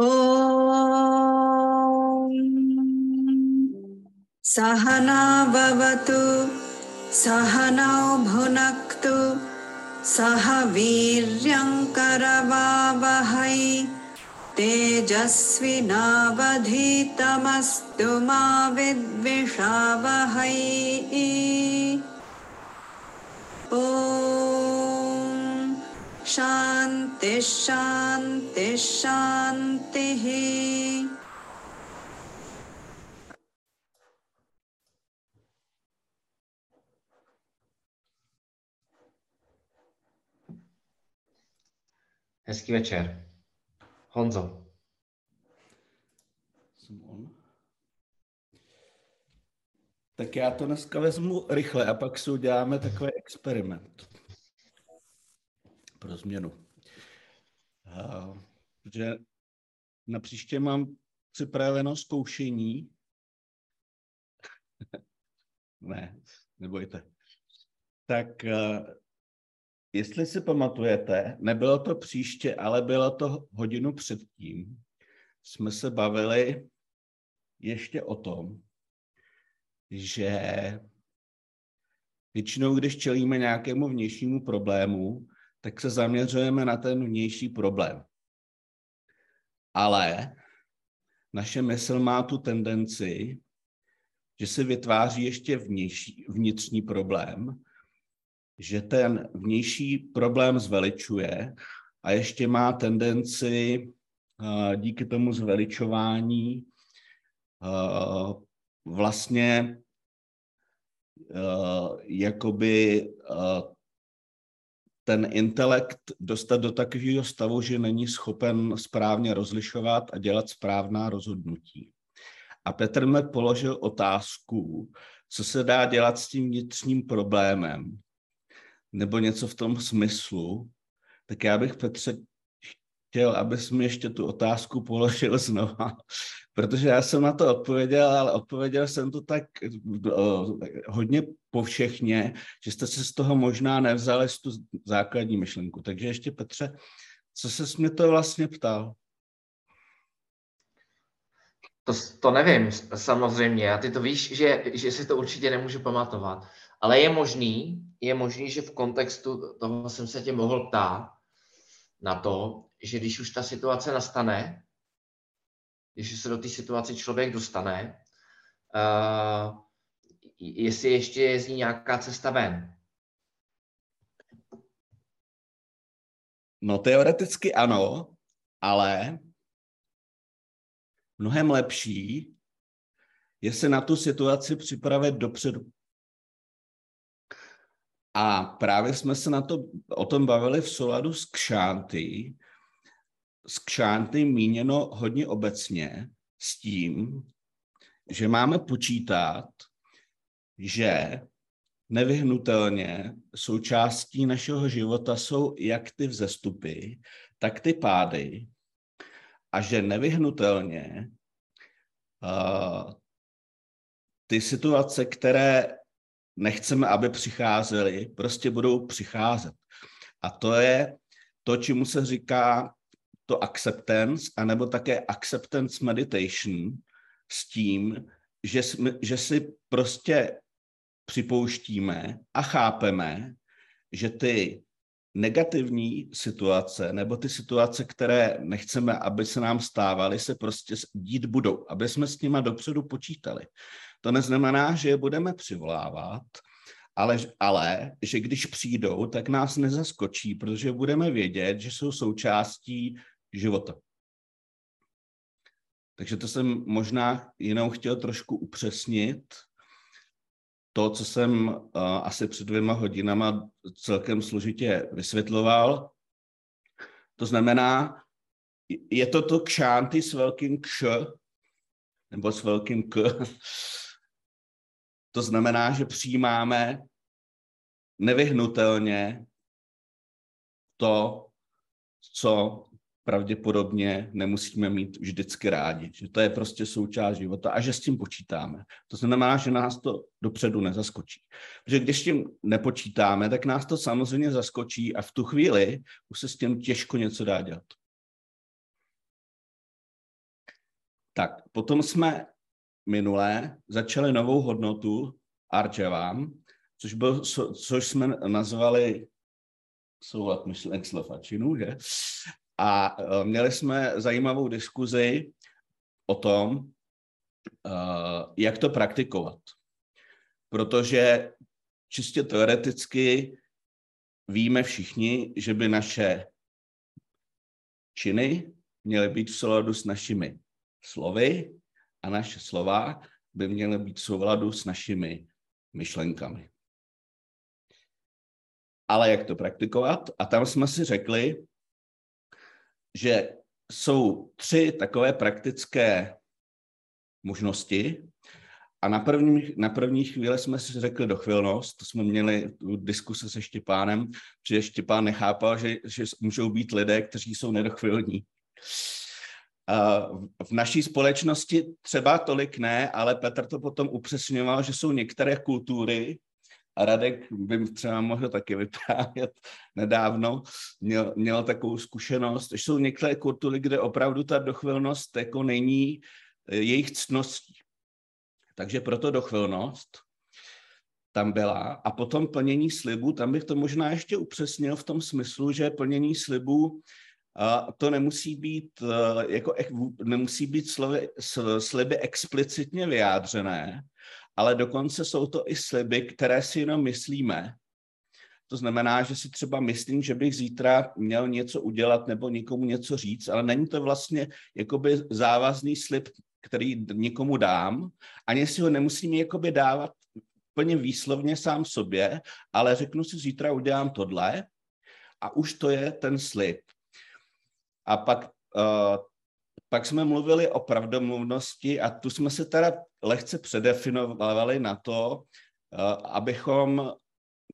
ॐ सहना भवतु सहनौ भुनक्तु सह वीर्यङ्करवावहै तेजस्विनावधीतमस्तु मा विद्विषावहै। ॐ शान्तिः शान्तिः शान्तिः Hezký večer. Honzo. Jsem on. Tak já to dneska vezmu rychle a pak si uděláme takový experiment. Pro změnu. Protože na příště mám připraveno zkoušení. ne, nebojte. Tak jestli si pamatujete, nebylo to příště, ale bylo to hodinu předtím, jsme se bavili ještě o tom, že většinou, když čelíme nějakému vnějšímu problému, tak se zaměřujeme na ten vnější problém. Ale naše mysl má tu tendenci, že se vytváří ještě vnější, vnitřní problém, že ten vnější problém zveličuje a ještě má tendenci díky tomu zveličování vlastně jakoby ten intelekt dostat do takového stavu, že není schopen správně rozlišovat a dělat správná rozhodnutí. A Petr mi položil otázku, co se dá dělat s tím vnitřním problémem, nebo něco v tom smyslu, tak já bych Petře chtěl, abys mi ještě tu otázku položil znova, protože já jsem na to odpověděl, ale odpověděl jsem to tak uh, hodně povšechně, že jste si z toho možná nevzali tu základní myšlenku. Takže ještě Petře, co se mě to vlastně ptal? To, to nevím, samozřejmě. A ty to víš, že, že si to určitě nemůžu pamatovat. Ale je možný, je možný, že v kontextu toho jsem se tě mohl ptát na to, že když už ta situace nastane, když se do té situace člověk dostane, uh, jestli ještě je z ní nějaká cesta ven. No teoreticky ano, ale mnohem lepší je se na tu situaci připravit dopředu. A právě jsme se na to, o tom bavili v souladu s kšánty. S kšánty míněno hodně obecně s tím, že máme počítat, že nevyhnutelně součástí našeho života jsou jak ty vzestupy, tak ty pády a že nevyhnutelně uh, ty situace, které nechceme, aby přicházely, prostě budou přicházet. A to je to, čemu se říká to acceptance, anebo také acceptance meditation s tím, že, jsme, že si prostě připouštíme a chápeme, že ty negativní situace nebo ty situace, které nechceme, aby se nám stávaly, se prostě dít budou, aby jsme s nima dopředu počítali. To neznamená, že je budeme přivolávat, ale, ale že když přijdou, tak nás nezaskočí, protože budeme vědět, že jsou součástí života. Takže to jsem možná jenom chtěl trošku upřesnit. To, co jsem uh, asi před dvěma hodinama celkem složitě vysvětloval. To znamená, je to to kšánty s velkým kš, nebo s velkým k, to znamená, že přijímáme nevyhnutelně to, co pravděpodobně nemusíme mít vždycky rádi. Že to je prostě součást života a že s tím počítáme. To znamená, že nás to dopředu nezaskočí. Protože když s tím nepočítáme, tak nás to samozřejmě zaskočí a v tu chvíli už se s tím těžko něco dá dělat. Tak, potom jsme minulé začali novou hodnotu Arčevám, což, byl, což jsme nazvali soulad myšlenek slov a činů, že? A e, měli jsme zajímavou diskuzi o tom, e, jak to praktikovat. Protože čistě teoreticky víme všichni, že by naše činy měly být v souladu s našimi slovy a naše slova by měly být v souladu s našimi myšlenkami. Ale jak to praktikovat? A tam jsme si řekli, že jsou tři takové praktické možnosti. A na první, na první chvíli jsme si řekli dochvilnost, to jsme měli tu diskuse se Štěpánem, že Štěpán nechápal, že, že můžou být lidé, kteří jsou nedochvilní. V naší společnosti třeba tolik ne, ale Petr to potom upřesňoval, že jsou některé kultury, a Radek by třeba mohl taky vyprávět nedávno, měl, měl takovou zkušenost, že jsou některé kultury, kde opravdu ta dochvilnost jako není eh, jejich ctností. Takže proto dochvilnost tam byla. A potom plnění slibu, tam bych to možná ještě upřesnil v tom smyslu, že plnění slibu to nemusí být, eh, jako, nemusí být slovy, sliby explicitně vyjádřené, ale dokonce jsou to i sliby, které si jenom myslíme. To znamená, že si třeba myslím, že bych zítra měl něco udělat nebo někomu něco říct, ale není to vlastně jakoby závazný slib, který někomu dám, ani si ho nemusím jakoby dávat plně výslovně sám sobě, ale řeknu si, zítra udělám tohle a už to je ten slib. A pak, uh, pak jsme mluvili o pravdomluvnosti a tu jsme se teda lehce předefinovali na to, uh, abychom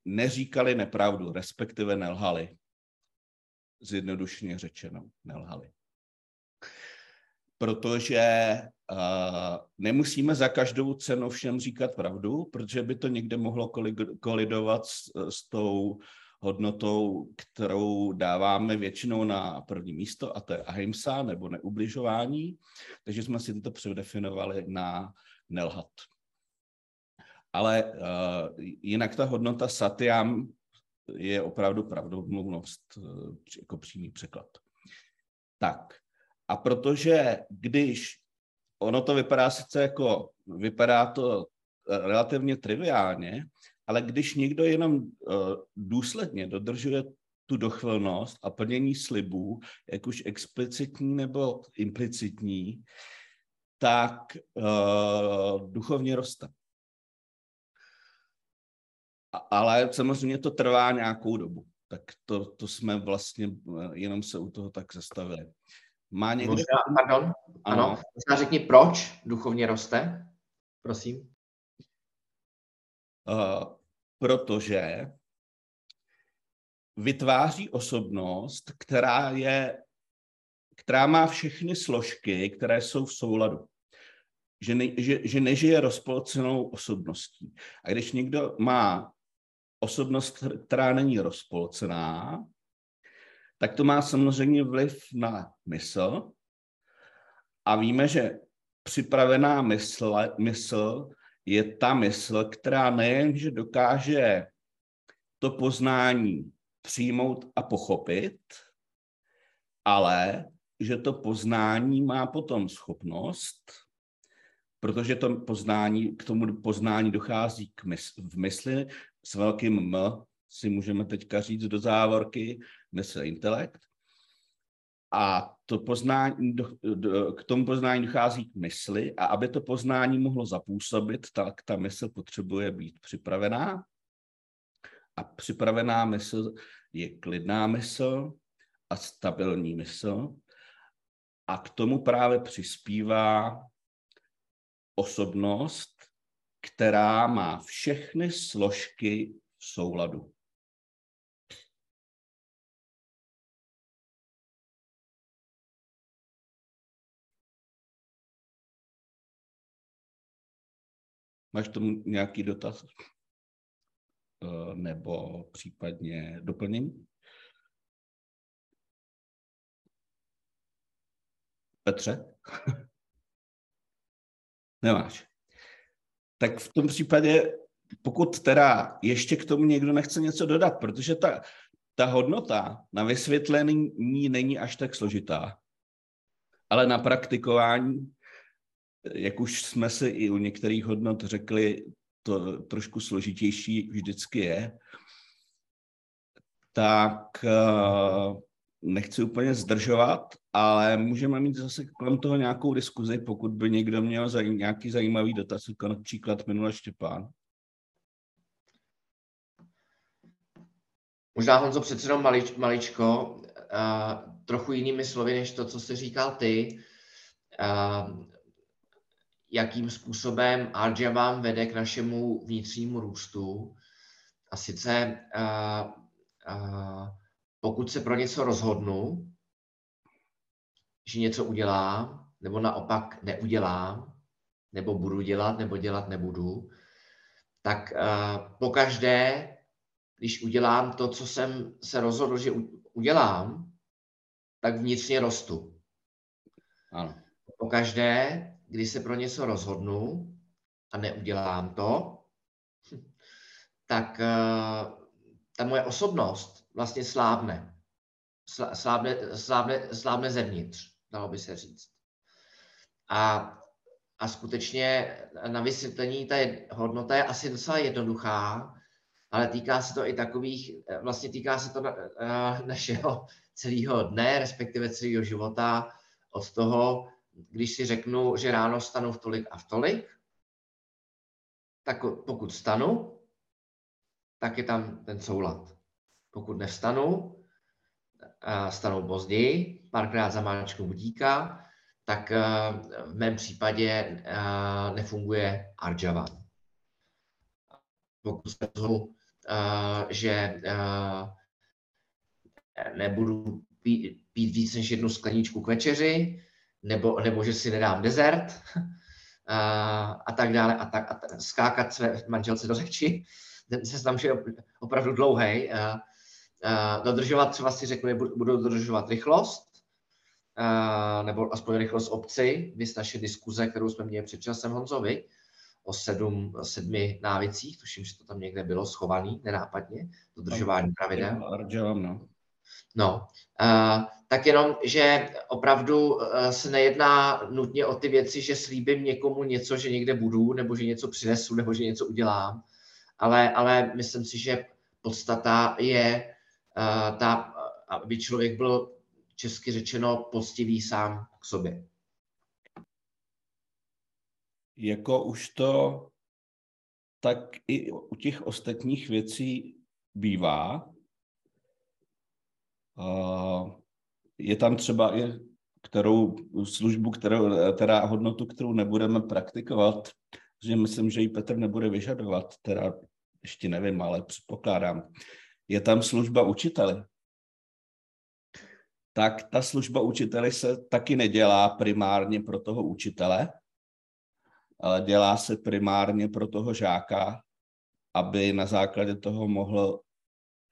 neříkali nepravdu, respektive nelhali. Zjednodušeně řečeno, nelhali. Protože uh, nemusíme za každou cenu všem říkat pravdu, protože by to někde mohlo kolidovat s, s tou hodnotou, kterou dáváme většinou na první místo, a to je ahimsa nebo neubližování. Takže jsme si to předefinovali na nelhat. Ale uh, jinak ta hodnota satyam je opravdu pravdomluvnost uh, jako přímý překlad. Tak, a protože když ono to vypadá sice jako, vypadá to eh, relativně triviálně, ale když někdo jenom uh, důsledně dodržuje tu dochvilnost a plnění slibů, jak už explicitní nebo implicitní, tak uh, duchovně roste. A, ale samozřejmě to trvá nějakou dobu. Tak to, to jsme vlastně uh, jenom se u toho tak zastavili. Má někdo... Možná, pardon, ano. ano. Možná řekni, proč duchovně roste, prosím. Uh, protože vytváří osobnost, která je, která má všechny složky, které jsou v souladu. Že, ne, že, že nežije rozpolcenou osobností. A když někdo má osobnost, která není rozpolcená, tak to má samozřejmě vliv na mysl. A víme, že připravená mysl, mysl je ta mysl, která nejenže dokáže to poznání přijmout a pochopit, ale že to poznání má potom schopnost, protože to poznání, k tomu poznání dochází k mysl, v mysli. S velkým M, si můžeme teďka říct do závorky, mysl intelekt, a to poznání, do, do, k tomu poznání dochází k mysli a aby to poznání mohlo zapůsobit, tak ta mysl potřebuje být připravená. A připravená mysl je klidná mysl a stabilní mysl. A k tomu právě přispívá osobnost, která má všechny složky v souladu. Máš tomu nějaký dotaz? Eh, nebo případně doplnění? Petře? Nemáš. Tak v tom případě, pokud teda ještě k tomu někdo nechce něco dodat, protože ta, ta hodnota na vysvětlení není až tak složitá, ale na praktikování, jak už jsme si i u některých hodnot řekli, to trošku složitější vždycky je, tak eh, nechci úplně zdržovat, ale můžeme mít zase kolem toho nějakou diskuzi, pokud by někdo měl zaj- nějaký zajímavý dotaz, jako například minule Štěpán. Možná Honzo přece jenom malič, maličko, uh, trochu jinými slovy, než to, co jsi říkal ty, uh, jakým způsobem Arja vám vede k našemu vnitřnímu růstu. A sice uh, uh, pokud se pro něco rozhodnu, že něco udělám, nebo naopak neudělám, nebo budu dělat, nebo dělat nebudu, tak uh, pokaždé, když udělám to, co jsem se rozhodl, že udělám, tak vnitřně rostu. Ano. Pokaždé, když se pro něco rozhodnu a neudělám to, tak uh, ta moje osobnost vlastně slábne. Slábne, slábne, slábne zevnitř, dalo by se říct. A, a skutečně na vysvětlení ta hodnota je asi docela jednoduchá, ale týká se to i takových, vlastně týká se to na, na našeho celého dne, respektive celého života, od toho, když si řeknu, že ráno stanu v tolik a v tolik, tak pokud stanu, tak je tam ten soulad. Pokud nevstanu, stanu později, párkrát zamáčknu budíka, tak v mém případě nefunguje Arjava. Pokud se rozhodnu, že nebudu pít víc než jednu skleničku k večeři, nebo, nebo že si nedám dezert a, a tak dále, a, tak, a tak, skákat své manželce do řeči, ten seznam je opravdu dlouhý. Dodržovat, třeba si řeknu, budu dodržovat rychlost, nebo aspoň rychlost obci, vy naše diskuze, kterou jsme měli před časem Honzovi, o sedm, sedmi návicích, tuším, že to tam někde bylo schovaný nenápadně, dodržování pravidel. No, no uh, tak jenom, že opravdu uh, se nejedná nutně o ty věci, že slíbím někomu něco, že někde budu, nebo že něco přinesu, nebo že něco udělám, ale, ale myslím si, že podstata je uh, ta, aby člověk byl česky řečeno poctivý sám k sobě. Jako už to tak i u těch ostatních věcí bývá. Uh, je tam třeba i kterou službu, kterou, teda hodnotu, kterou nebudeme praktikovat, že myslím, že ji Petr nebude vyžadovat, teda ještě nevím, ale předpokládám. Je tam služba učiteli. Tak ta služba učiteli se taky nedělá primárně pro toho učitele, ale dělá se primárně pro toho žáka, aby na základě toho mohl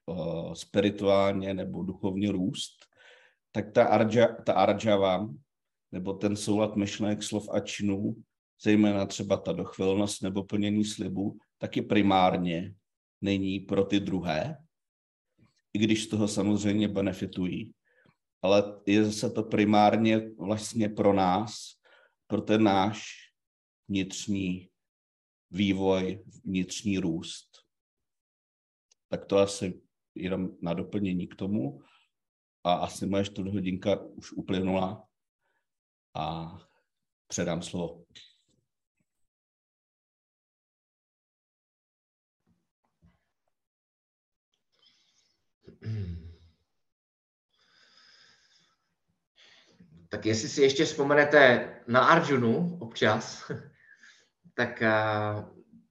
uh, spirituálně nebo duchovně růst, tak ta, arja, ta arjava, nebo ten soulad myšlenek, slov a činů, zejména třeba ta dochvilnost nebo plnění slibu, taky primárně není pro ty druhé, i když z toho samozřejmě benefitují. Ale je zase to primárně vlastně pro nás, pro ten náš vnitřní vývoj, vnitřní růst. Tak to asi jenom na doplnění k tomu. A asi moje hodinka už uplynula a předám slovo. Tak jestli si ještě vzpomenete na Arjunu občas, tak eh,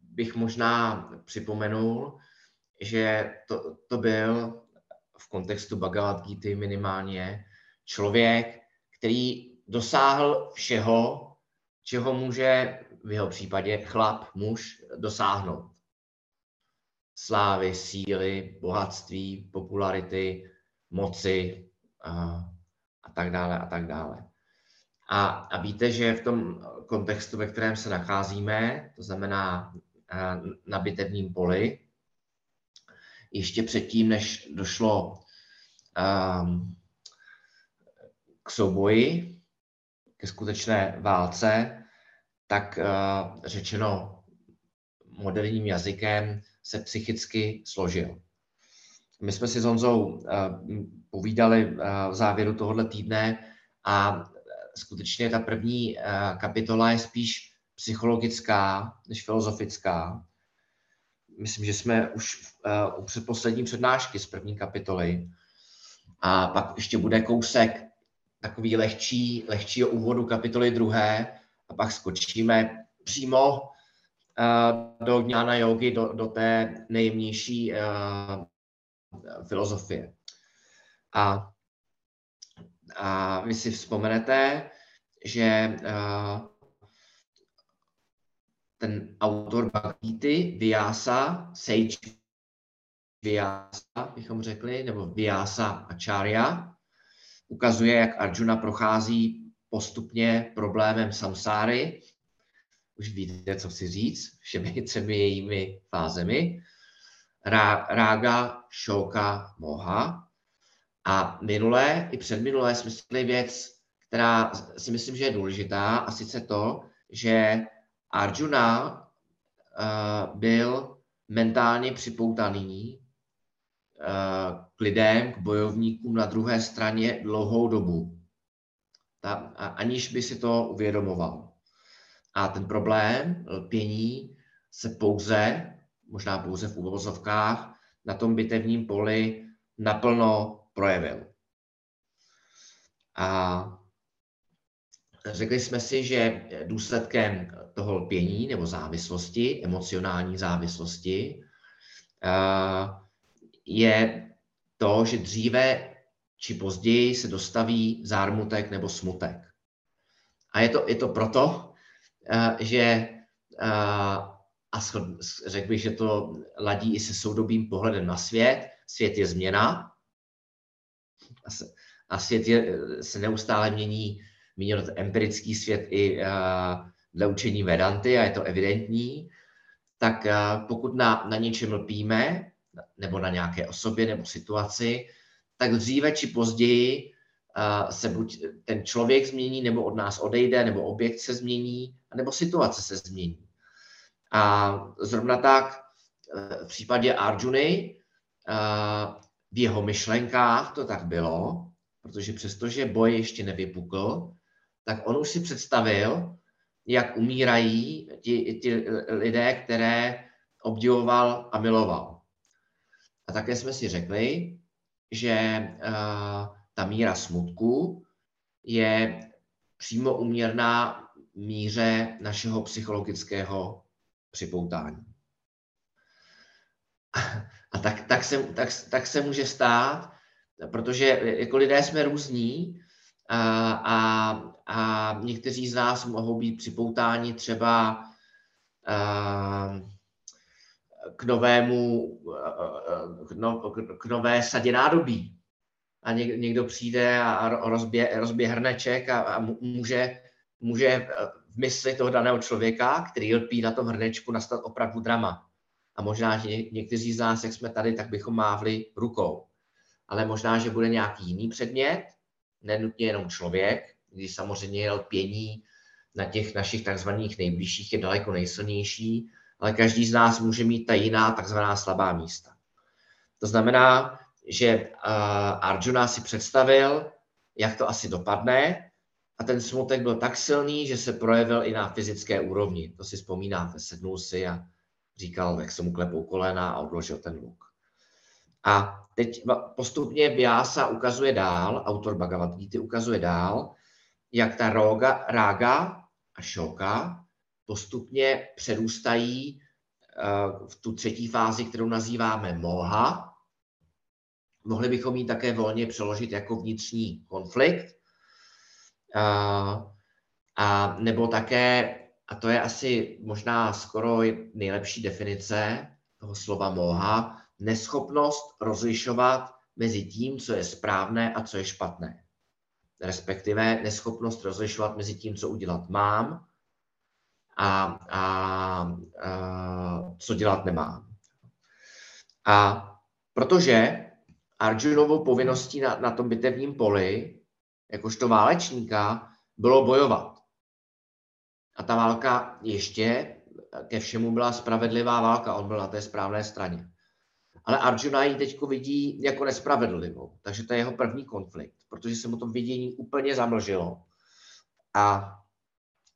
bych možná připomenul, že to, to byl v kontextu Bhagavad Gita minimálně člověk, který dosáhl všeho, čeho může v jeho případě chlap, muž dosáhnout. Slávy, síly, bohatství, popularity, moci a, a tak dále a tak dále. A, a víte, že v tom kontextu, ve kterém se nacházíme, to znamená na bitevním poli, ještě předtím, než došlo um, k souboji, ke skutečné válce, tak uh, řečeno moderním jazykem se psychicky složil. My jsme si s Honzou uh, povídali uh, v závěru tohohle týdne a skutečně ta první kapitola je spíš psychologická než filozofická. Myslím, že jsme už uh, u předposlední přednášky z první kapitoly. A pak ještě bude kousek takový lehčí, lehčího úvodu kapitoly druhé a pak skočíme přímo uh, do dňána jogy, do, do té nejjemnější uh, filozofie. A, a vy si vzpomenete, že uh, ten autor Bhagavity, Vyasa, Sage Vyasa, bychom řekli, nebo Vyasa Acharya, ukazuje, jak Arjuna prochází postupně problémem samsáry. Už víte, co chci říct, všemi třemi jejími fázemi. Rága, šoka, moha. A minulé i předminulé jsme věc, která si myslím, že je důležitá, a sice to, že Arjuna uh, byl mentálně připoutaný uh, k lidem, k bojovníkům na druhé straně dlouhou dobu, ta, aniž by si to uvědomoval. A ten problém lpění se pouze, možná pouze v uvozovkách, na tom bitevním poli naplno projevil. A řekli jsme si, že důsledkem toho lpění nebo závislosti, emocionální závislosti, eh, je to, že dříve či později se dostaví zármutek nebo smutek. A je to, je to proto, eh, že eh, a řekl bych, že to ladí i se soudobým pohledem na svět. Svět je změna a svět je, se neustále mění Míněno empirický svět i uh, dle učení Vedanty a je to evidentní, tak uh, pokud na, na něčem lpíme, nebo na nějaké osobě nebo situaci, tak dříve či později uh, se buď ten člověk změní, nebo od nás odejde, nebo objekt se změní, nebo situace se změní. A zrovna tak v případě Arjuny, v jeho myšlenkách to tak bylo, protože přestože boj ještě nevypukl, tak on už si představil, jak umírají ti, ti lidé, které obdivoval a miloval. A také jsme si řekli, že uh, ta míra smutku je přímo uměrná míře našeho psychologického připoutání. A tak, tak, se, tak, tak se může stát, protože jako lidé jsme různí a, a, a někteří z nás mohou být připoutáni třeba a, k novému, k, no, k nové sadě nádobí. A někdo přijde a rozbije, rozbije hrneček a, a může, může v mysli toho daného člověka, který lpí na tom hrnečku, nastat opravdu drama. A možná, že někteří z nás, jak jsme tady, tak bychom mávli rukou. Ale možná, že bude nějaký jiný předmět, nenutně jenom člověk, když samozřejmě lpění na těch našich takzvaných nejbližších je daleko nejsilnější, ale každý z nás může mít ta jiná takzvaná slabá místa. To znamená, že Arjuna si představil, jak to asi dopadne, a ten smutek byl tak silný, že se projevil i na fyzické úrovni. To si vzpomínáte, sednul si a říkal, jak se mu klepou kolena a odložil ten luk. A teď postupně Vyasa ukazuje dál, autor Bhagavad Gita ukazuje dál, jak ta roga, rága a šoka postupně přerůstají uh, v tu třetí fázi, kterou nazýváme moha. Mohli bychom ji také volně přeložit jako vnitřní konflikt. Uh, a nebo také, a to je asi možná skoro nejlepší definice toho slova moha, neschopnost rozlišovat mezi tím, co je správné a co je špatné. Respektive neschopnost rozlišovat mezi tím, co udělat mám a, a, a co dělat nemám. A protože Arjunovou povinností na, na tom bitevním poli, jakožto válečníka, bylo bojovat. A ta válka ještě ke všemu byla spravedlivá válka, on byl na té správné straně. Ale Arjuna ji teď vidí jako nespravedlivou, takže to je jeho první konflikt, protože se mu to vidění úplně zamlžilo. A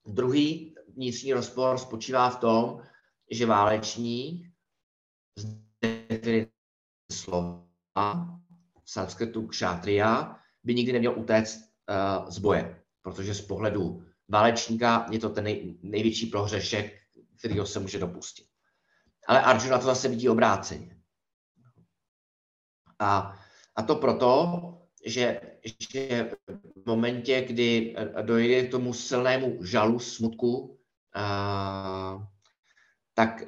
druhý vnitřní rozpor spočívá v tom, že válečník z slova v sanskritu kšátria by nikdy neměl utéct uh, z boje, protože z pohledu válečníka je to ten nej, největší prohřešek, kterýho se může dopustit. Ale Arjuna to zase vidí obráceně. A, a to proto, že, že v momentě, kdy dojde k tomu silnému žalu, smutku, a, tak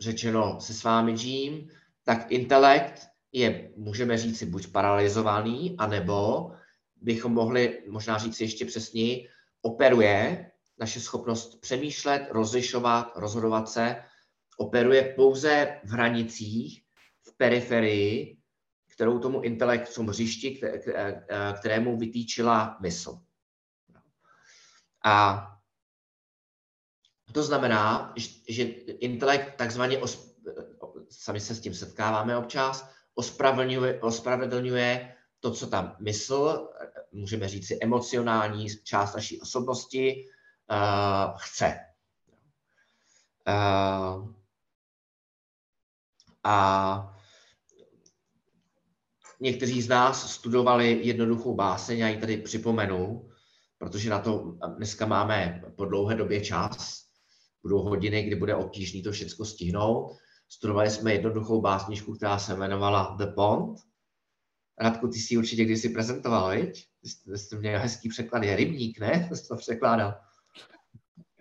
řečeno se s vámi Jim, tak intelekt je, můžeme říct, buď paralizovaný, anebo bychom mohli možná říct ještě přesněji, operuje naše schopnost přemýšlet, rozlišovat, rozhodovat se, operuje pouze v hranicích, v periferii, kterou tomu intelekt v tom hřišti, kterému vytýčila mysl. A to znamená, že intelekt takzvaně, sami se s tím setkáváme občas, ospravedlňuje, ospravedlňuje to, co tam mysl, můžeme říct si emocionální část naší osobnosti, uh, chce. Uh, a někteří z nás studovali jednoduchou báseň, já ji tady připomenu, protože na to dneska máme po dlouhé době čas. Budou hodiny, kdy bude obtížné to všechno stihnout. Studovali jsme jednoduchou básničku, která se jmenovala The Pond. Radku, ty si určitě kdysi prezentoval, viď? Ty jsi měl hezký překlad, je rybník, ne? Jsi to překládal.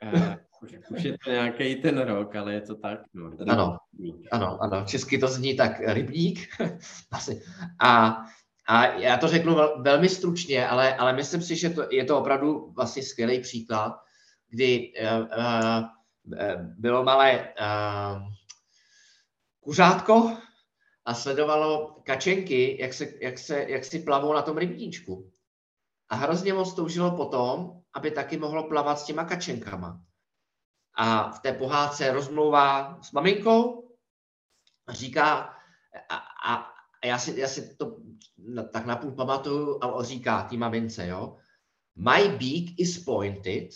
Uh, už, je to nějaký ten rok, ale je to tak. No, ano, ano, ano, česky to zní tak rybník. Asi. A, a já to řeknu vel, velmi stručně, ale, ale myslím si, že to, je to opravdu vlastně skvělý příklad, kdy uh, uh, bylo malé uh, kuřátko a sledovalo kačenky, jak, se, jak, se, jak si plavou na tom rybníčku. A hrozně moc toužilo potom, aby taky mohlo plavat s těma kačenkama. A v té pohádce rozmlouvá s maminkou a říká, a, a, a já, si, já si to tak napůl pamatuju a říká té mamince, jo, My beak is pointed,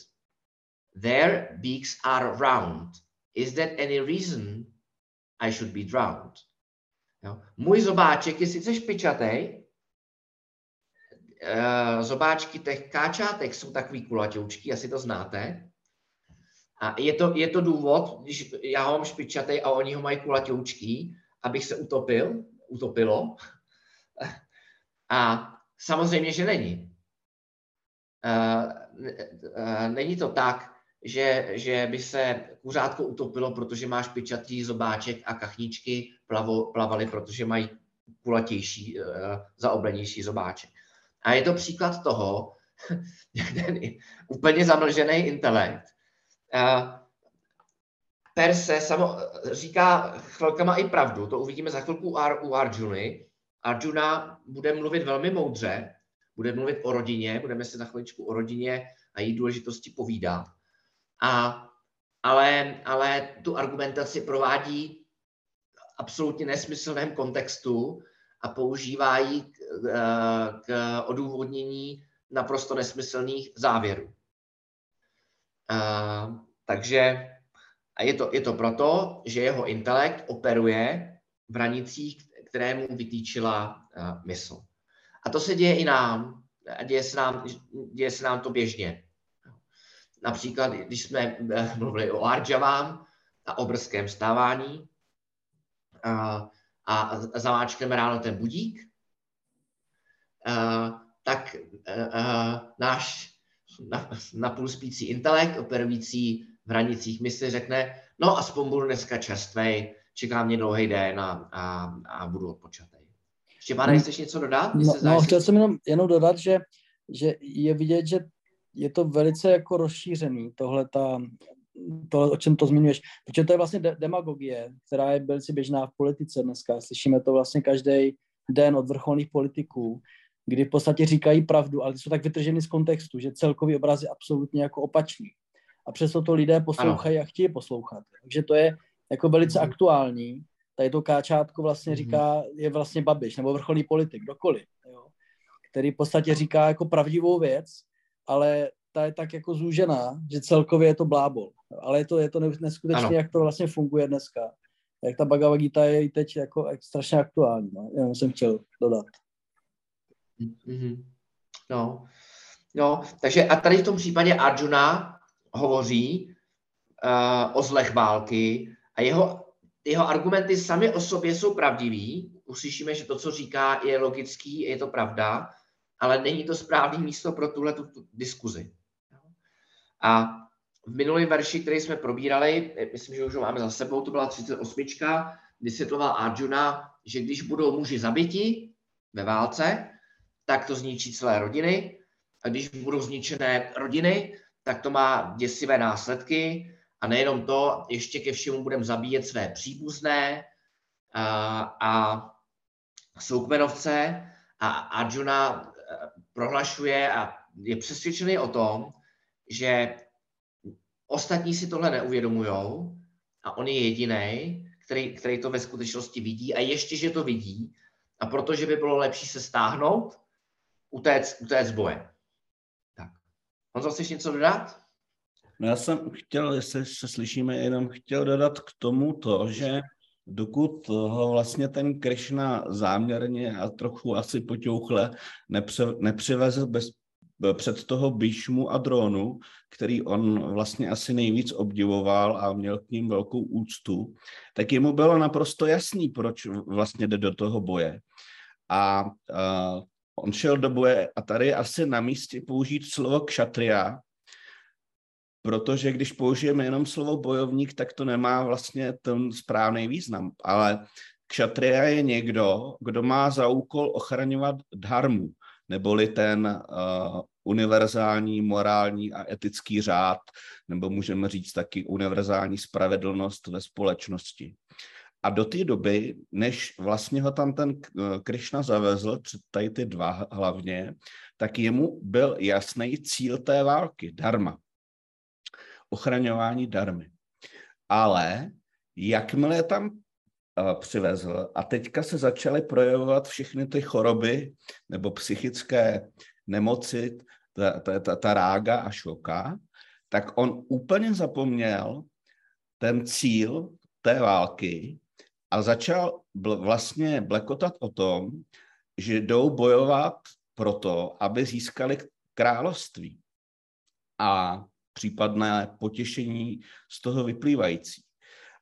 their beaks are round. Is that any reason I should be drowned? Jo. Můj zobáček je sice špičatý, Eh, zobáčky těch káčátek jsou takový kulatoučky, asi to znáte. A je to, je to důvod, když já ho mám špičatý a oni ho mají kulatoučky, abych se utopil, utopilo. A samozřejmě, že není. Eh, eh, není to tak, že, že by se kuřátko utopilo, protože má špičatý zobáček a kachničky plavo, plavaly, protože mají kulatější, zaoblenější zobáček. A je to příklad toho, ten úplně zamlžený intelekt. Per se samo, říká chvilkama i pravdu, to uvidíme za chvilku u Arjuny. Arjuna bude mluvit velmi moudře, bude mluvit o rodině, budeme se za chviličku o rodině a její důležitosti povídat. A, ale, ale tu argumentaci provádí absolutně nesmyslném kontextu, a používá ji k, eh, k odůvodnění naprosto nesmyslných závěrů. A, eh, takže a je to, je to proto, že jeho intelekt operuje v hranicích, které mu vytýčila uh, mysl. A to se děje i nám. A děje se nám, děje se nám to běžně. Například, když jsme mluvili o Arjavám a o brzkém stávání, uh, a zamáčkneme ráno ten budík, tak náš napůl spící intelekt, operující v hranicích mysli, řekne, no aspoň budu dneska čerstvej, čeká mě dlouhý den a, a, a budu odpočatý. Štěpáne, Mm. chceš něco dodat? No, se no chtěl jsem jenom, jenom dodat, že, že je vidět, že je to velice jako rozšířený, tohle, ta, tohle, o čem to zmiňuješ, protože to je vlastně de- demagogie, která je velice běžná v politice dneska. Slyšíme to vlastně každý den od vrcholných politiků, kdy v podstatě říkají pravdu, ale jsou tak vytrženy z kontextu, že celkový obraz je absolutně jako opačný. A přesto to lidé poslouchají a chtějí poslouchat. Takže to je jako velice Mhm. aktuální. Tady to káčátko vlastně Mhm. říká, je vlastně Babiš, nebo vrcholný politik, kdokoliv, jo, který v podstatě říká jako pravdivou věc, ale ta je tak jako zúžená, že celkově je to blábol. Ale je to, je to ne- neskutečně, Ano. jak to vlastně funguje dneska. Jak ta Bhagavad Gita je i teď jako strašně aktuální. No. Jenom jsem chtěl dodat. Mhm. No. no, takže a tady v tom případě Arjuna hovoří uh, o zlech války a jeho, jeho argumenty sami o sobě jsou pravdivý. Uslyšíme, že to, co říká, je logický, je to pravda, ale není to správné místo pro tuhle tu, diskuzi. A v minulém verši, který jsme probírali, myslím, že už ho máme za sebou, to byla 38. vysvětloval Arjuna, že když budou muži zabiti ve válce, tak to zničí celé rodiny. A když budou zničené rodiny, tak to má děsivé následky. A nejenom to, ještě ke všemu budeme zabíjet své příbuzné a, a soukmenovce. A Arjuna eh, prohlašuje a je přesvědčený o tom, že ostatní si tohle neuvědomují a on je jediný, který, který to ve skutečnosti vidí a ještě, že to vidí. A protože by bylo lepší se stáhnout, utéct, utéct z boje. Tak. Honzo, chceš něco dodat? No já jsem chtěl, jestli se slyšíme, jenom chtěl dodat k tomu to, že dokud ho vlastně ten Krishna záměrně a trochu asi potěuchle nepře, nepřivezl bez, před toho Bíšmu a Dronu, který on vlastně asi nejvíc obdivoval a měl k ním velkou úctu, tak jemu bylo naprosto jasný, proč vlastně jde do toho boje. A uh, on šel do boje a tady je asi na místě použít slovo kšatria, protože když použijeme jenom slovo bojovník, tak to nemá vlastně ten správný význam. Ale kšatria je někdo, kdo má za úkol ochraňovat dharmu, neboli ten uh, univerzální morální a etický řád, nebo můžeme říct taky univerzální spravedlnost ve společnosti. A do té doby, než vlastně ho tam ten Krishna zavezl, tady ty dva hlavně, tak jemu byl jasný cíl té války, dharma. Ochraňování darmy. Ale jakmile tam uh, přivezl a teďka se začaly projevovat všechny ty choroby nebo psychické nemoci, ta, ta, ta, ta rága a šoka, tak on úplně zapomněl ten cíl té války a začal vlastně blekotat o tom, že jdou bojovat proto, aby získali království a případné potěšení z toho vyplývající.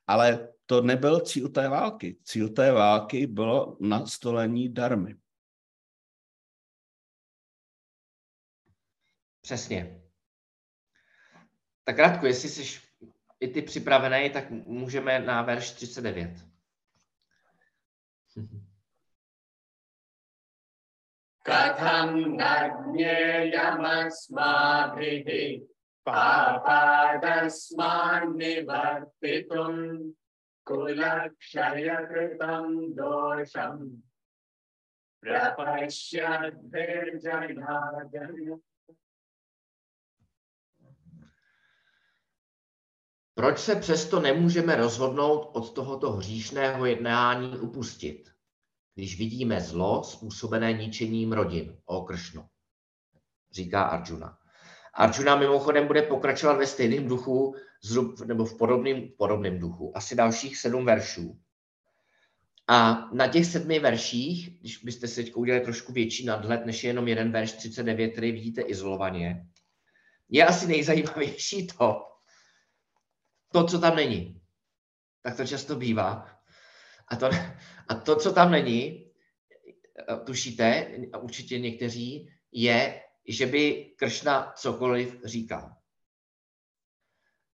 Ale to nebyl cíl té války. Cíl té války bylo nastolení darmy. Přesně. Tak Radku, jestli jsi i ty připravený, tak můžeme na verš 39. कथं न ज्ञेयमस्माभिः पापादस्मान् निवर्तितुम् कुलक्षयकृतं दोषम् प्रपश्यद्भिर्जनार्दन Proč se přesto nemůžeme rozhodnout od tohoto hříšného jednání upustit, Když vidíme zlo způsobené ničením rodin, o Kršno, říká Arjuna. Arjuna mimochodem bude pokračovat ve stejném duchu, nebo v podobném, podobném duchu, asi dalších sedm veršů. A na těch sedmi verších, když byste si teď udělali trošku větší nadhled, než je jenom jeden verš 39, který vidíte izolovaně, je asi nejzajímavější to, to, co tam není. Tak to často bývá. A to, a to co tam není, tušíte, určitě někteří, je, že by Kršna cokoliv říkal.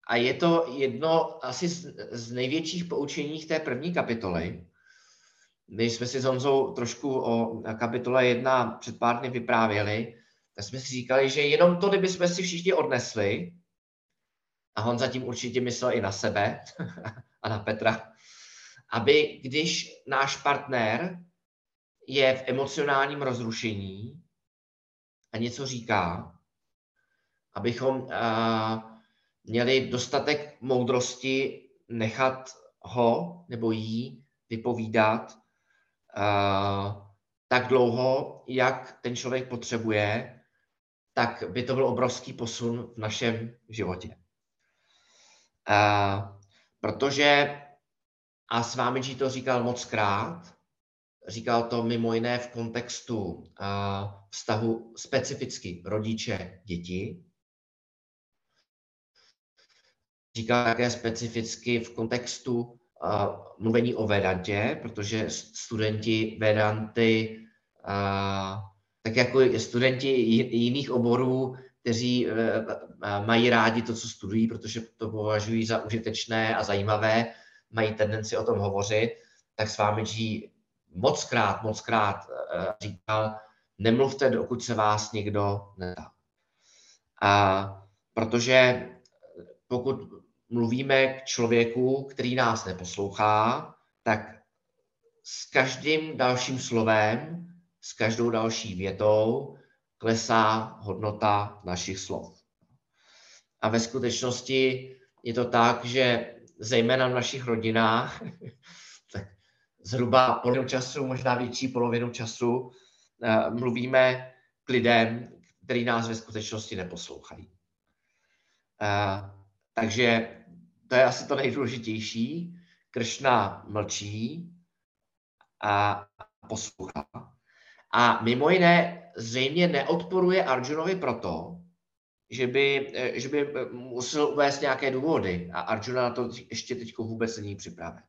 A je to jedno asi z, z největších poučení té první kapitoly, my jsme si s Honzou trošku o kapitole 1 před pár dny vyprávěli, tak jsme si říkali, že jenom to, kdybychom si všichni odnesli, a Honza tím určitě myslel i na sebe a na Petra, aby když náš partner je v emocionálním rozrušení a něco říká, abychom uh, měli dostatek moudrosti nechat ho nebo jí vypovídat uh, tak dlouho, jak ten člověk potřebuje, tak by to byl obrovský posun v našem životě. Uh, protože, a s vámi to říkal moc krát, říkal to mimo jiné v kontextu vztahu specificky rodiče děti, říkal také specificky v kontextu mluvení o Vedantě, protože studenti Vedanty, tak jako studenti jiných oborů, kteří uh, mají rádi to, co studují, protože to považují za užitečné a zajímavé, mají tendenci o tom hovořit, tak s vámi moc krát, moc krát uh, říkal, nemluvte, dokud se vás někdo nedá. A protože pokud mluvíme k člověku, který nás neposlouchá, tak s každým dalším slovem, s každou další větou klesá hodnota našich slov. A ve skutečnosti je to tak, že zejména v našich rodinách, tak zhruba polovinu času, možná větší polovinu času, eh, mluvíme k lidem, který nás ve skutečnosti neposlouchají. Eh, takže to je asi to nejdůležitější. Kršna mlčí a poslouchá. A mimo jiné zřejmě neodporuje Arjunovi proto, že by, že by musel uvést nějaké důvody a Arjuna na to ještě teď vůbec není připraven.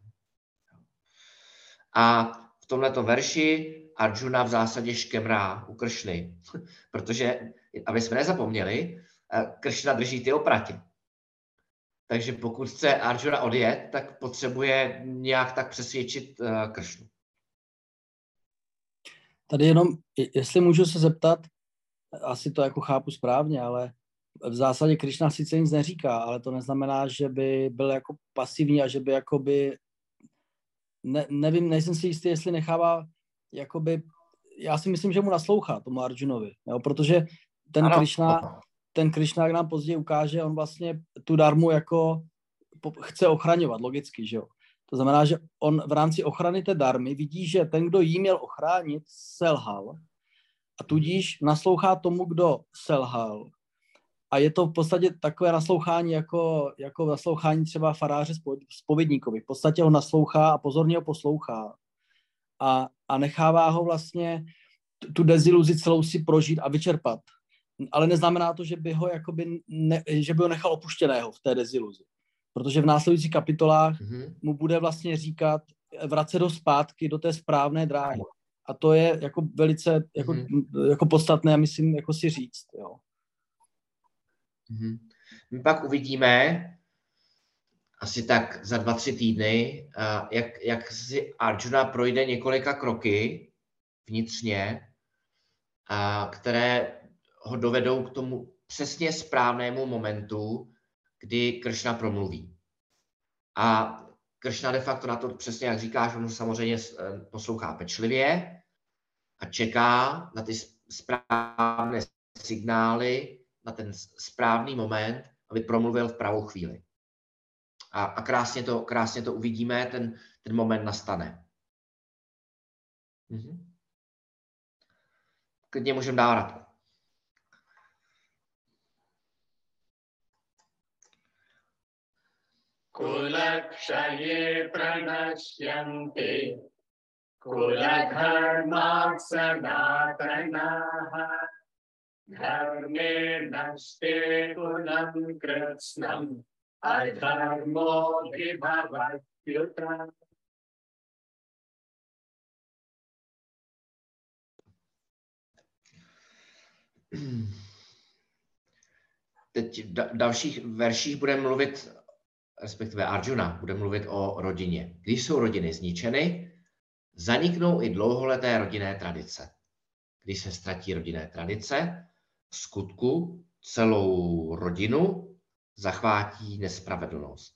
A v tomto verši Arjuna v zásadě škemrá u Kršny, protože, aby jsme nezapomněli, Kršna drží ty opratě. Takže pokud chce Arjuna odjet, tak potřebuje nějak tak přesvědčit Kršnu. Tady jenom, jestli můžu se zeptat, asi to jako chápu správně, ale v zásadě Krišna sice nic neříká, ale to neznamená, že by byl jako pasivní a že by jakoby, ne, nevím, nejsem si jistý, jestli nechává jakoby, já si myslím, že mu naslouchá tomu Arjunovi, jo, protože ten ano. Krišna, ten Krišna nám později ukáže, on vlastně tu darmu jako chce ochraňovat, logicky, že jo. To znamená, že on v rámci ochrany té darmy vidí, že ten, kdo jí měl ochránit, selhal a tudíž naslouchá tomu, kdo selhal. A je to v podstatě takové naslouchání jako, jako naslouchání třeba faráře spovědníkovi. V podstatě ho naslouchá a pozorně ho poslouchá. A, a nechává ho vlastně tu deziluzi celou si prožít a vyčerpat ale neznamená to, že by ho, jakoby ne, že by ho nechal opuštěného v té deziluzi. Protože v následujících kapitolách mm-hmm. mu bude vlastně říkat, vracet do zpátky do té správné dráhy. A to je jako velice jako, mm-hmm. jako podstatné, myslím, jako si říct. Jo. Mm-hmm. My pak uvidíme, asi tak za dva, tři týdny, jak, jak si Arjuna projde několika kroky vnitřně, které ho dovedou k tomu přesně správnému momentu, kdy Kršna promluví. A Kršna de facto na to přesně, jak říkáš, on samozřejmě eh, poslouchá pečlivě a čeká na ty správné signály, na ten správný moment, aby promluvil v pravou chvíli. A, a krásně, to, krásně to uvidíme, ten, ten moment nastane. Mhm. Klidně můžeme dávat. कुलक्षये प्रणश्यन्ति कुलधर्माः सनातनाः धर्मे नष्टे कुलं कृत्स्नम् अधर्मो विभवत्युत Teď v dalších verších budeme mluvit respektive Arjuna, bude mluvit o rodině. Když jsou rodiny zničeny, zaniknou i dlouholeté rodinné tradice. Když se ztratí rodinné tradice, skutku celou rodinu zachvátí nespravedlnost.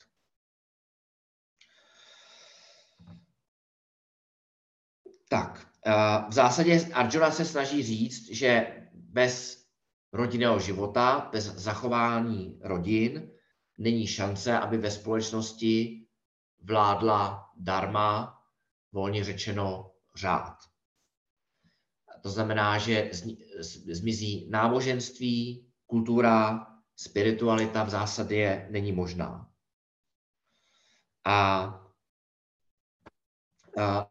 Tak, eh, v zásadě Arjuna se snaží říct, že bez rodinného života, bez zachování rodin, není šance, aby ve společnosti vládla dharma, volně řečeno řád. To znamená, že zmizí náboženství, kultura, spiritualita v zásadě není možná. A,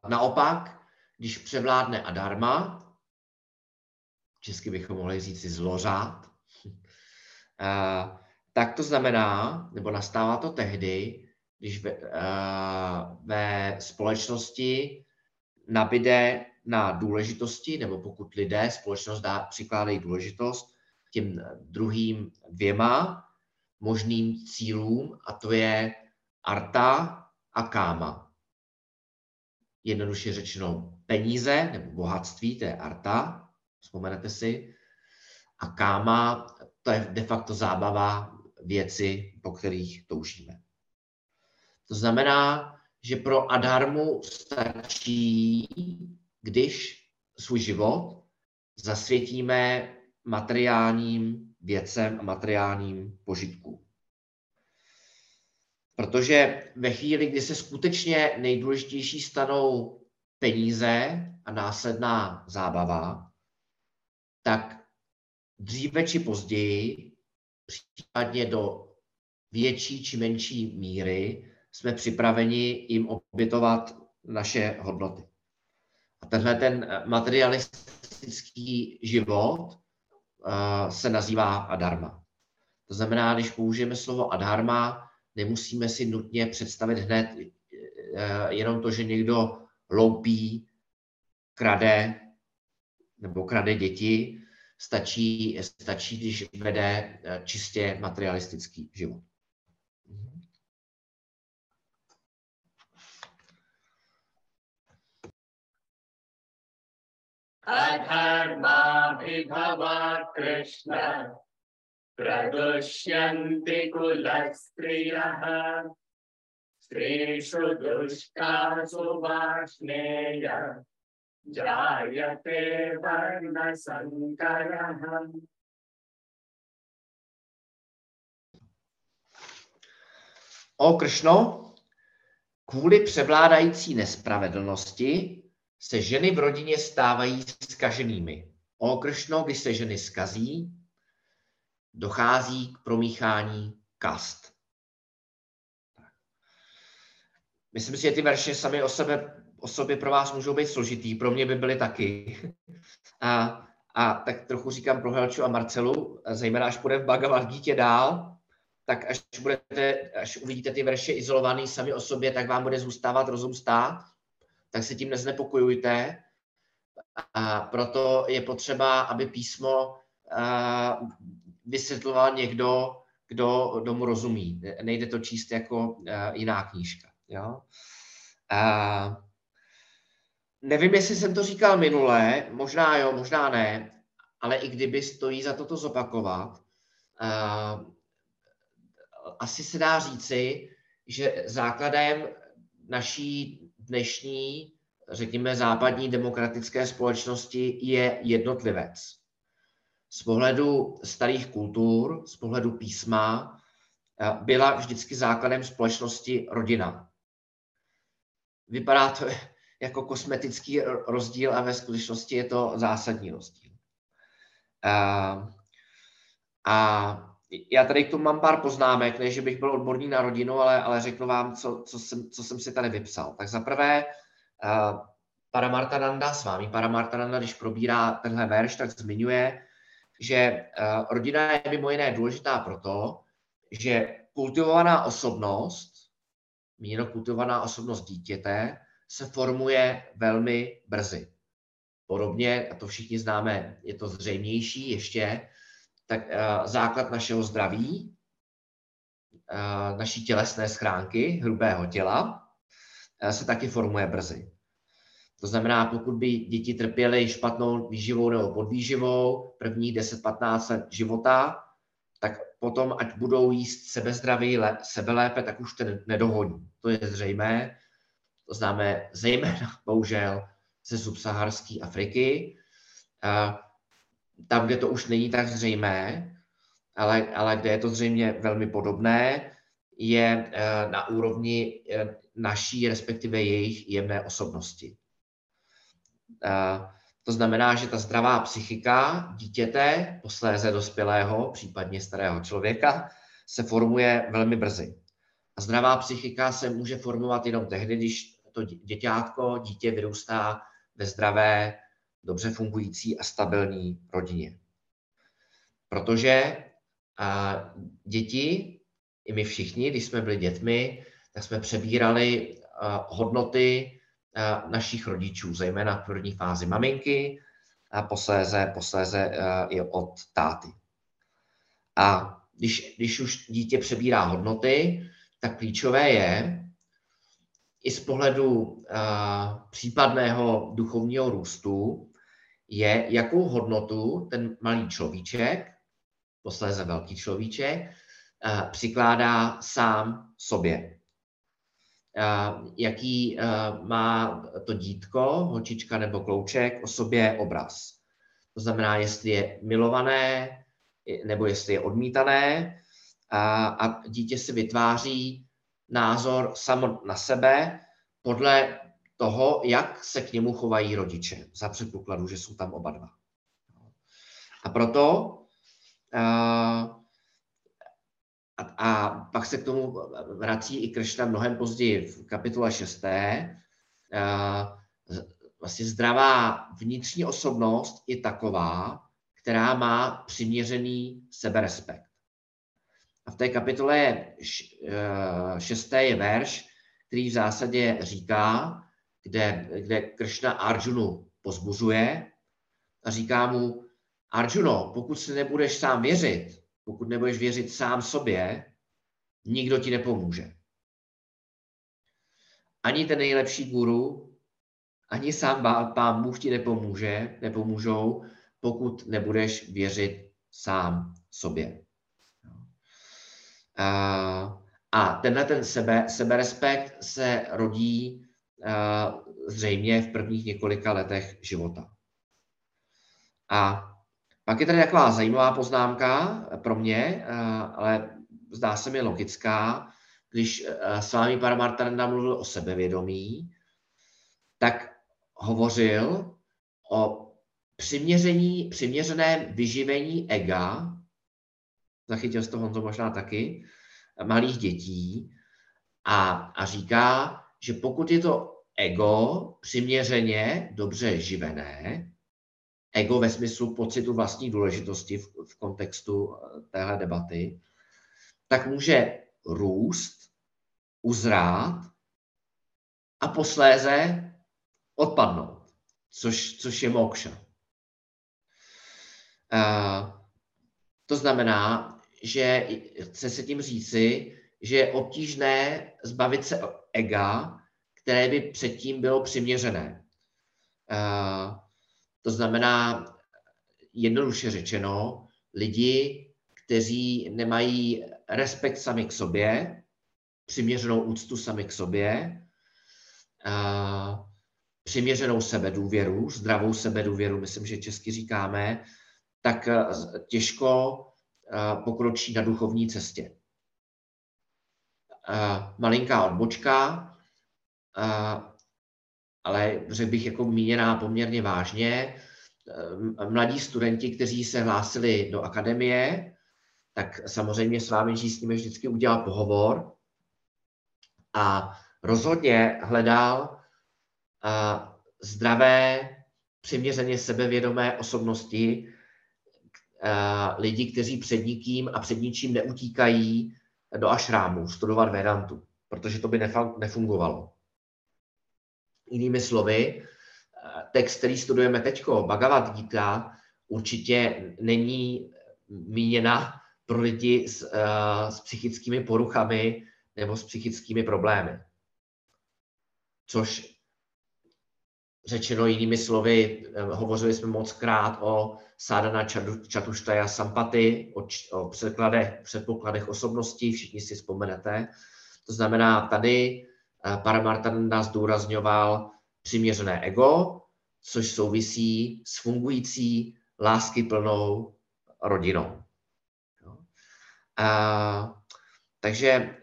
naopak, když převládne adharma, česky bychom mohli říct si zlořád, tak to znamená, nebo nastává to tehdy, když ve, ve společnosti nabide na důležitosti, nebo pokud lidé, společnost dá, přikládají důležitost těm druhým dvěma možným cílům, a to je arta a káma. Jednoduše řečeno peníze nebo bohatství, to je arta, vzpomenete si, a káma, to je de facto zábava věci, po kterých toužíme. To znamená, že pro Adharmu stačí, když svůj život zasvětíme materiálním věcem a materiálním požitkům. Protože ve chvíli, kdy se skutečně nejdůležitější stanou peníze a následná zábava, tak dříve či později, případně do větší či menší míry, jsme připraveni jim obětovat naše hodnoty. A tenhle ten materialistický život uh, se nazývá adharma. To znamená, když použijeme slovo adharma, nemusíme si nutně představit hned uh, jenom to, že někdo loupí, krade nebo krade děti, stačí, stačí když vede čistě materialistický život. अधर्माभिभवात् कृष्ण प्रदुष्यन्ति कुलस्त्रियः स्त्रीषु दुष्टासु वाष्णेय जायते वर्णसङ्करः O Kršno, kvůli převládající nespravedlnosti se ženy v rodině stávají skaženými. O Kršno, když se ženy skazí, dochází k promíchání kast. Myslím si, že ty verše sami o, sebe, o sobě pro vás můžou být složitý, pro mě by byly taky. A, a tak trochu říkám pro Helču a Marcelu, zejména až bude v Bhagavad Gita dál, tak až, budete, až uvidíte ty verše izolovaný sami o sobě, tak vám bude zůstávat rozum stát tak se tím neznepokojujte. A proto je potřeba, aby písmo vysvětloval někdo, kdo, kdo mu rozumí. Nejde to číst jako jiná knížka. Jo? A nevím, jestli jsem to říkal minule, možná jo, možná ne, ale i kdyby stojí za toto zopakovat, asi se dá říci, že základem naší dnešní, řekněme, západní demokratické společnosti je jednotlivec. Z pohledu starých kultur, z pohledu písma, eh, byla vždycky základem společnosti rodina. Vypadá to jako kosmetický rozdíl a ve skutečnosti je to zásadní rozdíl. A, eh, a já tady k tomu mám pár poznámek, ne, že bych byl odborný na rodinu, ale, ale řeknu vám, co, co, jsem, co jsem si tady vypsal. Tak za prvé, uh, Paramartananda s vámi, Paramartananda, když probírá tenhle verš, tak zmiňuje, že uh, rodina je mimo jiné důležitá proto, že kultivovaná osobnost, míněno kultivovaná osobnost dítěte, se formuje velmi brzy. Podobně, a to všichni známe, je to zřejmější ještě, tak uh, základ našeho zdraví, uh, naší tělesné schránky, hrubého těla, uh, se taky formuje brzy. To znamená, pokud by děti trpěly špatnou výživou nebo podvýživou prvních 10-15 let života, tak potom, ať budou jíst sebezdraví, sebelépe, tak už ten nedohoní. To je zřejmé. To známe zejména, bohužel, ze subsaharské Afriky. Tam, kde to už není tak zřejmé, ale, ale kde je to zřejmě velmi podobné, je eh, na úrovni eh, naší, respektive jejich jemné osobnosti. Eh, to znamená, že ta zdravá psychika dítěte, posléze dospělého, případně starého člověka, se formuje velmi brzy. A zdravá psychika se může formovat jenom tehdy, když to děťátko, dítě vyrůstá ve zdravé, dobře fungující a stabilní rodině. Protože děti, i my všichni, když jsme byli dětmi, tak jsme přebírali hodnoty našich rodičů, zejména v první fázi maminky a posléze, posléze i od táty. A když, když už dítě přebírá hodnoty, tak klíčové je i z pohledu případného duchovního růstu, je, jakou hodnotu ten malý človíček, posléze velký človíček, přikládá sám sobě. Jaký má to dítko, holčička nebo klouček o sobě obraz. To znamená, jestli je milované nebo jestli je odmítané a, a dítě si vytváří názor samo na sebe podle toho, jak se k němu chovají rodiče, za předpokladu, že jsou tam oba dva. A proto uh, a, a pak se k tomu vrací i Kršna mnohem později v kapitole 6. Vlastně zdravá vnitřní osobnost je taková, která má přiměřený seberespekt. A v té kapitole je šesté je verš, který v zásadě říká, kde, kde Kršna Arjunu pozbuzuje a říká mu, Arjuno, pokud si nebudeš sám věřit, pokud nebudeš věřit sám sobě, nikdo ti nepomůže. Ani ten nejlepší guru, ani sám pán Bůh ti nepomůže, nepomůžou, pokud nebudeš věřit sám sobě. A tenhle ten sebe, seberespekt se rodí zřejmě v prvních několika letech života. A pak je tady taková zajímavá poznámka pro mě, eh, ale zdá se mi logická. Když eh, s vámi Paramartanda mluvil o sebevědomí, tak hovořil o přiměření, přiměřeném vyživení ega, zachytil jste Honzo možná taky, malých dětí, a, a říká, že pokud je to ego přiměřeně dobře živené, ego ve smyslu pocitu vlastní důležitosti v, v kontextu eh, téhle debaty, tak může růst, uzrát a posléze odpadnout, což, což je mokša. Uh, to znamená, že chce se tím říci, že je obtížné zbavit se ega, které by předtím bylo přiměřené. Uh, to znamená, jednoduše řečeno, lidi, kteří nemají respekt sami k sobě, přiměřenou úctu sami k sobě, přiměřenou sebedůvěru, zdravou sebedůvěru, myslím, že česky říkáme, tak těžko pokročí na duchovní cestě. Malinká odbočka, ale řekl bych jako míněná poměrně vážně. Ehm, mladí studenti, kteří se hlásili do akademie, tak samozřejmě s vámi s nimi vždycky udělal pohovor a rozhodně hledal zdravé, přiměřeně sebevědomé osobnosti, lidi, kteří před nikým a před ničím neutíkají do ašrámu studovat Vedantu, protože to by nefungovalo. Jinými slovy, text, který studujeme teď, Bhagavad Gita, určitě není míněna pro lidi s, uh, s psychickými poruchami nebo s psychickými problémy. Což řečeno jinými slovy, eh, hovořili jsme moc krát o Sádana Čatuštaja Sampaty, o, o předkladech, předpokladech osobností, všichni si vzpomenete. To znamená, tady eh, Paramartananda zdůrazňoval přiměřené ego, což souvisí s fungující láskyplnou rodinou. A, takže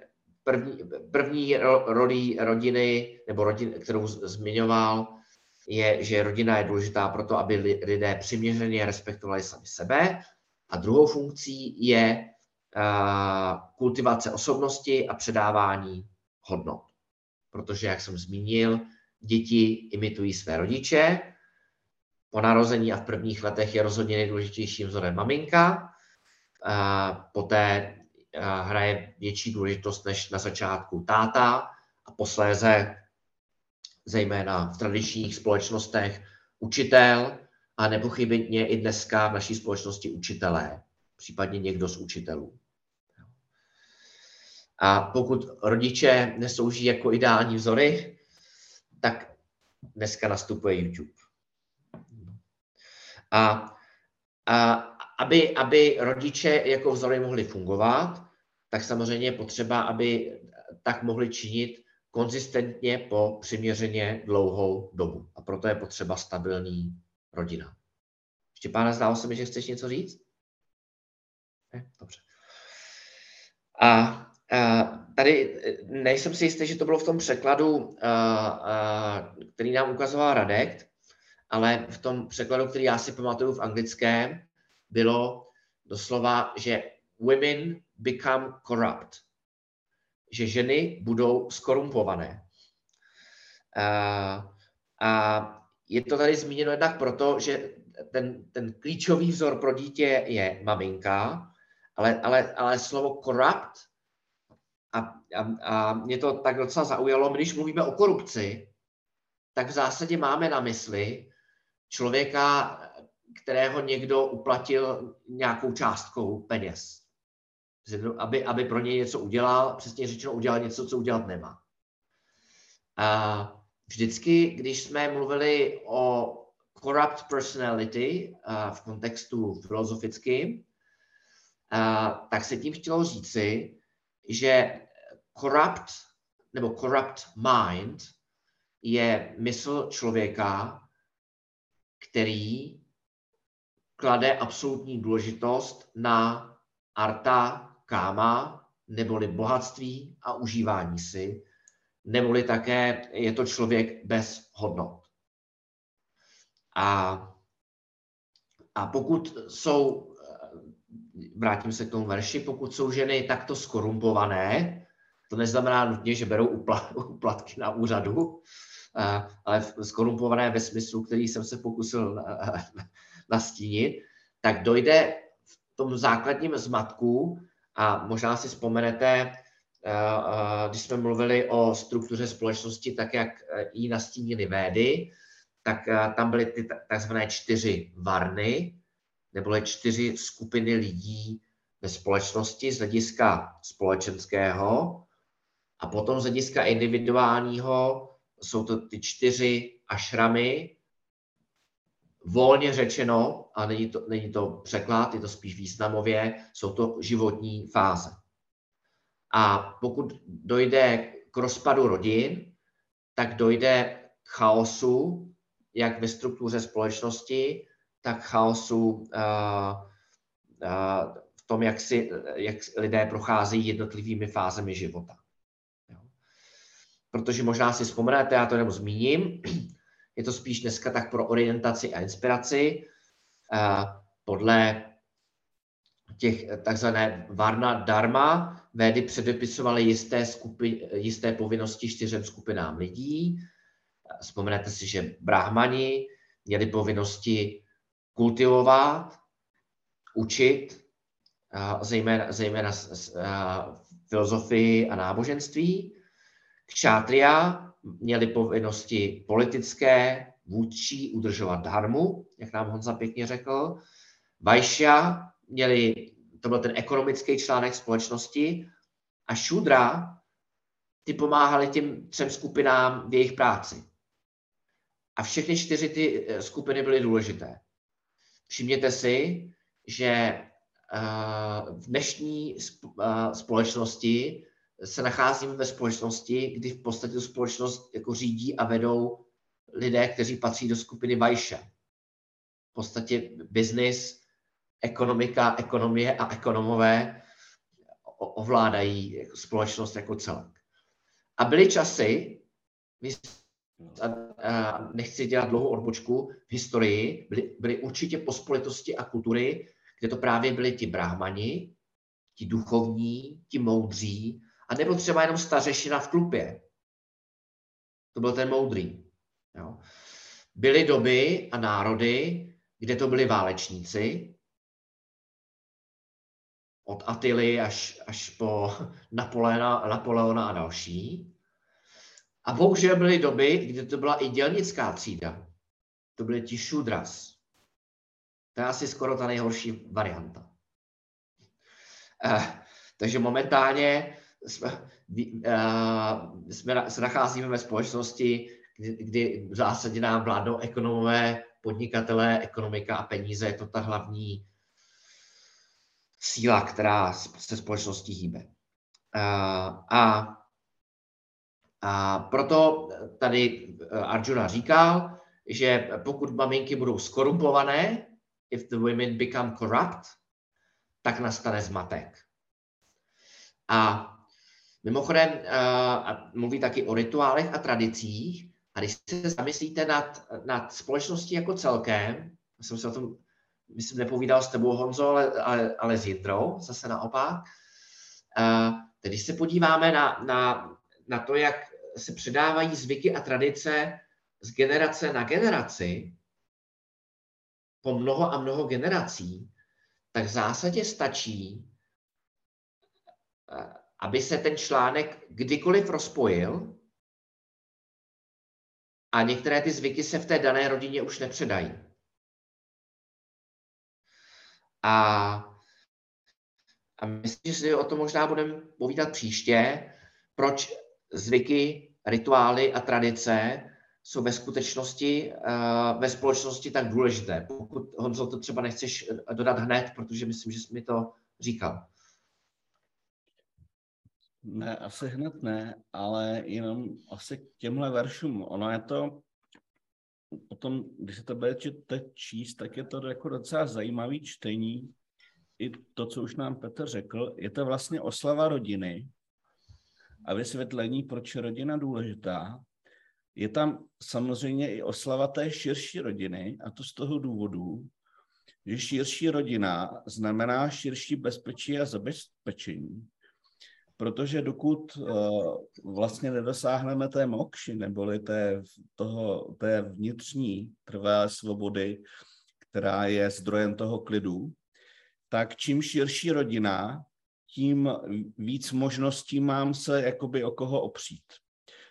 první, první roli rodiny, nebo rodin, kterou zmiňoval, je, že rodina je důležitá proto, aby lidé přiměřeně respektovali sami sebe. A druhou funkcí je uh, kultivace osobnosti a předávání hodnot. Protože, jak jsem zmínil, děti imitují své rodiče. Po narození a v prvních letech je rozhodně nejdůležitějším vzorem maminka. Poté hraje větší důležitost než na začátku táta a posléze zejména v tradičních společnostech, učitel a nepochybně i dneska v naší společnosti učitelé, případně někdo z učitelů. A pokud rodiče neslouží jako ideální vzory, tak dneska nastupuje YouTube. A, a aby, aby rodiče jako vzory mohli fungovat, tak samozřejmě je potřeba, aby tak mohli činit konzistentně po přiměřeně dlouhou dobu. A proto je potřeba stabilní rodina. Štěpána, zdálo se mi, že chceš něco říct? Ne? Dobře. A, a tady nejsem si jistý, že to bylo v tom překladu, a, který nám ukazoval Radek, ale v tom překladu, který já si pamatuju v anglickém, bylo doslova, že women become corrupt že ženy budou skorumpované. A, a je to tady zmíněno jednak proto, že ten, ten klíčový vzor pro dítě je maminka, ale, ale, ale slovo corrupt, a, a, a mě to tak docela zaujalo, když mluvíme o korupci, tak v zásadě máme na mysli člověka, kterého někdo uplatil nějakou částkou peněz aby, aby pro něj něco udělal, přesně řečeno udělal něco, co udělat nemá. A vždycky, když jsme mluvili o corrupt personality v kontextu filozofickým, tak se tím chtělo říci, že corrupt nebo corrupt mind je mysl člověka, který klade absolutní důležitost na arta káma, neboli bohatství a užívání si, neboli také je to člověk bez hodnot. A, a pokud jsou, vrátím se k tomu verši, pokud jsou ženy takto skorumpované, to neznamená nutně, že berou úplatky na úřadu, ale skorumpované ve smyslu, který jsem se pokusil nastínit, tak dojde v tom základním zmatku a možná si vzpomenete, eh, eh, když jsme mluvili o struktuře společnosti, tak jak eh, ji nastínili védy, tak tam byly ty takzvané čtyři varny, neboli čtyři skupiny lidí ve společnosti z hlediska společenského a potom z hlediska individuálního jsou to ty čtyři ašramy, volně řečeno, a není to, není to překlad, je to spíš významově, jsou to životní fáze. A pokud dojde k rozpadu rodin, tak dojde k chaosu, jak ve struktuře společnosti, tak chaosu uh, uh, v tom, jak, si, jak lidé procházejí jednotlivými fázemi života. Protože možná si vzpomenete, já to jenom zmíním, je to spíš dneska tak pro orientaci a inspiraci. Podle těch takzvané Varna Dharma védy předepisovaly jisté, skupin, jisté povinnosti čtyřem skupinám lidí. Vzpomenete si, že brahmani měli povinnosti kultivovat, učit, zejména, zejména filozofii a náboženství. Kšátria měli povinnosti politické, vůdčí, udržovat dharmu, jak nám Honza pěkně řekl. Vajšia měli, to byl ten ekonomický článek společnosti, a šudra, ty pomáhali těm třem skupinám v jejich práci. A všechny čtyři ty eh, skupiny byly důležité. Všimněte si, že eh, v dnešní eh, společnosti se nacházíme ve společnosti, kdy v podstatě tu společnost jako řídí a vedou lidé, kteří patří do skupiny Vajše. V podstatě biznis, ekonomika, ekonomie a ekonomové ovládají jako společnost jako celek. A byly časy, a, a nechci dělat dlouhou odbočku, v historii byly, byly určitě pospolitosti a kultury, kde to právě byli ti bráhmani, ti duchovní, ti moudří, a nebo třeba jenom stařešina v klupě. To byl ten moudrý. Jo. Byly doby a národy, kde to byli válečníci, od Atily až, až po Napoleona, Napoleona a další. A bohužel byly doby, kdy to byla i dělnická třída. To byly ti šudras. To je asi skoro ta nejhorší varianta. Eh, takže momentálně jsme, eh, jsme, se nacházíme ve společnosti, kdy, kdy v zásadě nám vládnou ekonomové, podnikatelé, ekonomika a peníze. Je to ta hlavní síla, která se společností hýbe. Eh, a, a proto tady Arjuna říkal, že pokud maminky budou skorumpované, if the women become corrupt, tak nastane zmatek. A mimochodem uh, mluví taky o rituálech a tradicích. A když se zamyslíte nad, nad společností jako celkem, jsem se o tom, myslím, nepovídal s tebou, Honzo, ale, ale, ale s Jindrou, zase naopak. Uh, když se podíváme na, na, na to, jak se předávají zvyky a tradice z generace na generaci, po mnoho a mnoho generací, tak v zásadě stačí, aby se ten článek kdykoliv rozpojil a některé ty zvyky se v té dané rodině už nepředají. A, a myslím, že si o tom možná budeme povídat příště, proč zvyky, rituály a tradice jsou ve skutečnosti uh, ve společnosti tak důležité. Pokud, Honzo, to třeba nechceš dodat hned, protože myslím, že jsi mi to říkal. Ne, asi hned ne, ale jenom asi k těmhle veršům. Ono je to, potom, když se to budete číst, tak je to jako docela zajímavý čtení. I to, co už nám Petr řekl, je to vlastně oslava rodiny a vysvětlení, proč je rodina důležitá. Je tam samozřejmě i oslava té širší rodiny, a to z toho důvodu, že širší rodina znamená širší bezpečí a zabezpečení. Protože dokud uh, vlastně nedosáhneme té mokši, neboli té, toho, té vnitřní trvalé svobody, která je zdrojem toho klidu, tak čím širší rodina, tím víc možností mám se jakoby o koho opřít.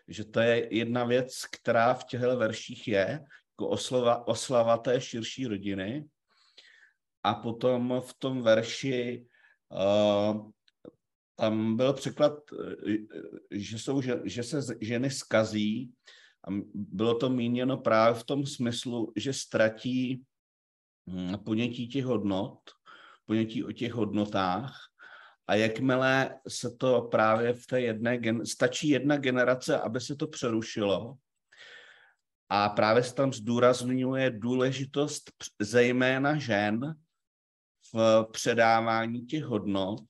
Že to je jedna věc, která v těchto verších je, jako oslava, oslava té širší rodiny. A potom v tom verši uh, tam byl překlad, eh, že, jsou, že, že se ženy skazí a bylo to míněno právě v tom smyslu, že ztratí hm, ponětí těch hodnot, ponětí o těch hodnotách a jakmile se to právě v té jedné, gen- stačí jedna generace, aby se to přerušilo, a právě se tam zdůrazňuje důležitost zejména žen v předávání těch hodnot,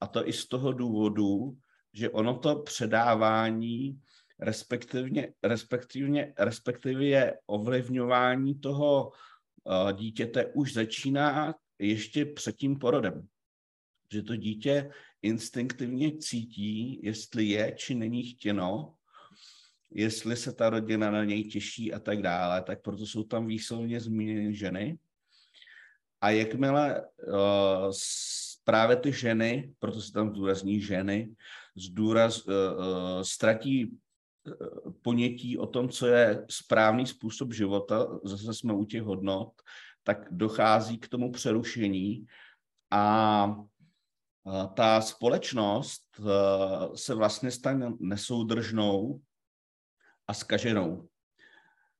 a to i z toho důvodu, že ono to předávání, respektivně, respektivně, respektive ovlivňování toho uh, dítěte už začíná ještě před tím porodem že to dítě instinktivně cítí, jestli je či není chtěno, jestli se ta rodina na něj těší a tak dále, tak proto jsou tam výslovně zmíněny ženy. A jakmile uh, právě ty ženy, proto se tam zdůrazní ženy, zdůraz, uh, uh, ztratí ponětí o tom, co je správný způsob života, zase jsme u těch hodnot, tak dochází k tomu přerušení a ta společnost eh, se vlastně stane nesoudržnou a skaženou.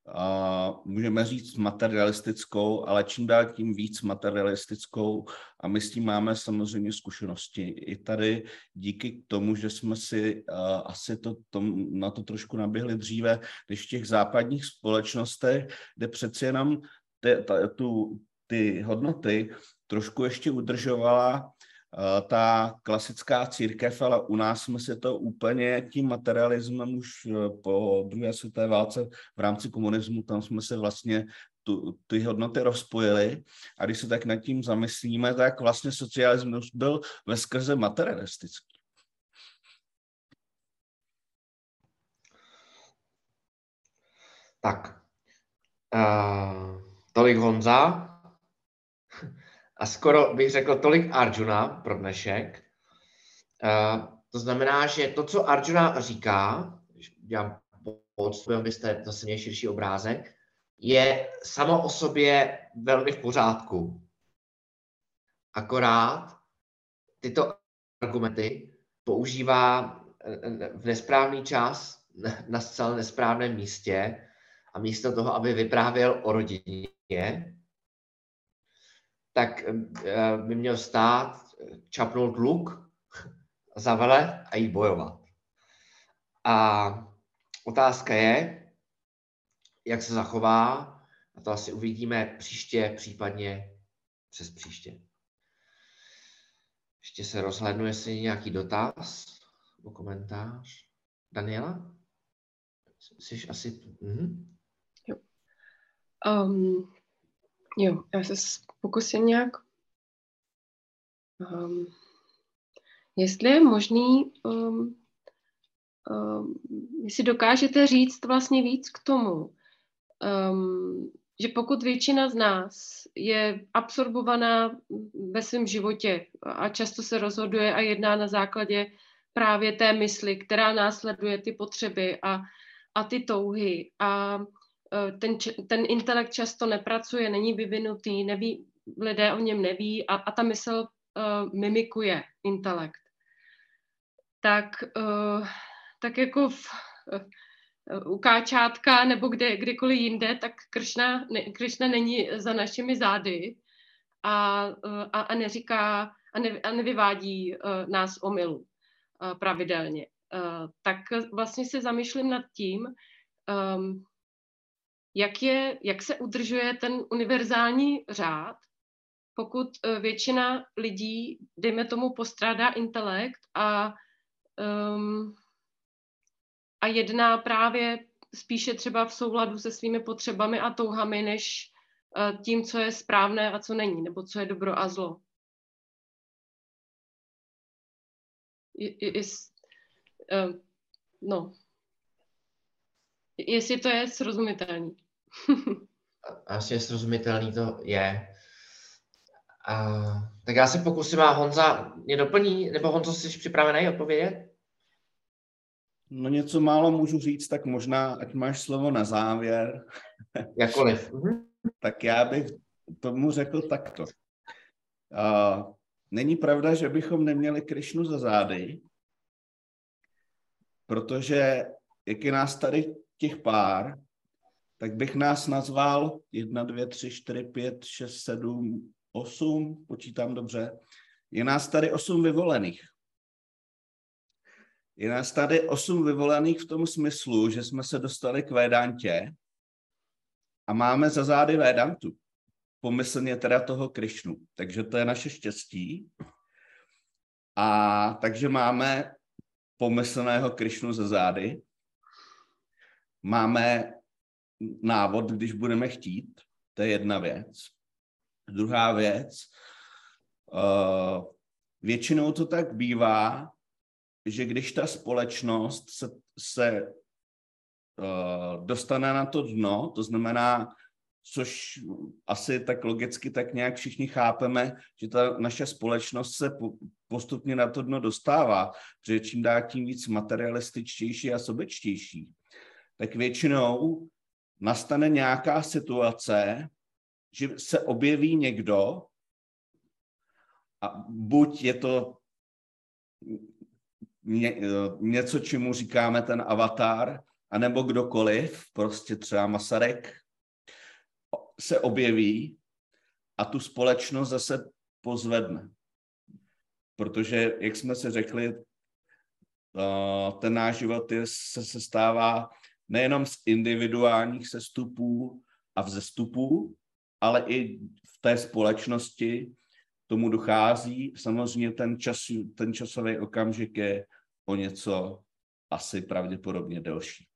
uh, můžeme říct materialistickou, ale čím dál tím víc materialistickou a my s tím máme samozřejmě zkušenosti. I tady díky tomu, že jsme si uh, asi to, tom, na to trošku naběhli dříve, než v těch západních společnostech, kde přeci jenom ty, ta, tu, ty hodnoty trošku ještě udržovala ta klasická církev, ale u nás jsme si to úplně tím materialismem už eh, po druhé světové válce v rámci komunismu, tam jsme se vlastně tu, ty hodnoty rozpojili. A když se tak nad tím zamyslíme, tak vlastně socialismus byl ve skrze materialistický. Tak, uh, tolik Honza a skoro bych řekl tolik Arjuna pro dnešek. Uh, to znamená, že to, co Arjuna říká, dělám podstup, abyste zase měli širší obrázek, je samo o sobě velmi v pořádku. Akorát tyto argumenty používá v nesprávný čas na zcela nesprávném místě a místo toho, aby vyprávěl o rodině, tak eh, by měl stát, čapnout luk, zavele a jít bojovat. A otázka je, jak se zachová, a to asi uvidíme příště, případně přes příště. Ještě se rozhlednu, jestli je nějaký dotaz nebo komentář. Daniela? Jsi asi... Mhm. Jo. Um, jo, já se pokusím nějak. Um, jestli je možný, um, um, jestli dokážete říct vlastně víc k tomu, um, že pokud většina z nás je absorbovaná ve svém životě a často se rozhoduje a jedná na základě právě té mysli, která následuje ty potřeby a, a ty touhy a ten, ten intelekt často nepracuje, není vyvinutý, neví, lidé o něm neví a, a ta mysl uh, mimikuje intelekt. Tak, uh, tak jako v, uh, u Káčátka nebo kde, kdekoliv jinde, tak Kršna, ne, Kršna není za našimi zády a, uh, a, a neříká a, ne, a nevyvádí uh, nás omylu uh, pravidelně. Uh, tak vlastně se zamýšlím nad tím, um, jak, je, jak se udržuje ten univerzální řád, pokud eh, většina lidí, dejme tomu, postrádá intelekt a, um, a jedná právě spíše třeba v souladu se svými potřebami a touhami, než uh, tím, co je správné a co není, nebo co je dobro a zlo. Je, je, je, uh, no, jestli to je srozumitelný. Asi srozumitelný to je. A, tak já se pokusím a Honza mě doplní, nebo Honzo, jsi připravený odpovědět? No něco málo můžu říct, tak možná, ať máš slovo na závěr. Jakoliv. Mhm. tak já bych tomu řekl takto. Uh, není pravda, že bychom neměli Krišnu za zády, protože jak je nás tady těch pár, tak bych nás nazval 1, 2, 3, 4, 5, 6, 7, 8, počítám dobře. Je nás tady 8 vyvolených. Je nás tady 8 vyvolených v tom smyslu, že jsme se dostali k Védantě a máme za zády Védantu. Pomyslně teda toho Krišnu. Takže to je naše štěstí. A takže máme pomyslného Krišnu za zády. Máme návod, když budeme chtít. To je jedna věc. Druhá věc, uh, většinou to tak bývá, že když ta společnost se, se uh, dostane na to dno, to znamená, což asi tak logicky tak nějak všichni chápeme, že ta naše společnost se po, postupně na to dno dostává, protože čím dá tím víc materialističtější a sobečtější, tak většinou nastane nějaká situace, že se objeví někdo, a buď je to ně, něco, čemu říkáme ten avatar, anebo kdokoliv, prostě třeba Masaryk, se objeví a tu společnost zase pozvedne. Protože, jak jsme si řekli, eh, ten náš život je, se, se stává nejenom z individuálních sestupů a vzestupů, ale i v té společnosti tomu dochází. Samozřejmě ten, čas, ten časový okamžik je o něco asi pravděpodobně delší.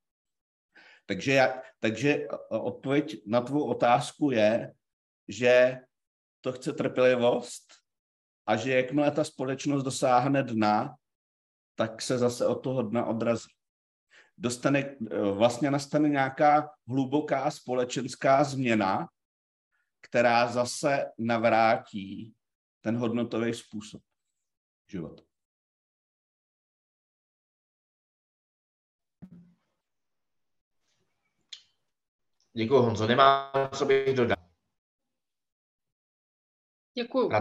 Takže, já, takže odpověď na tvou otázku je, že to chce trpělivost a že jakmile ta společnost dosáhne dna, tak se zase od toho dna odrazí. Dostane, vlastně nastane nějaká hluboká společenská změna, která zase navrátí ten hodnotový způsob života. Děkuji, Honzo. Nemám, co bych dodal. Děkuju. No,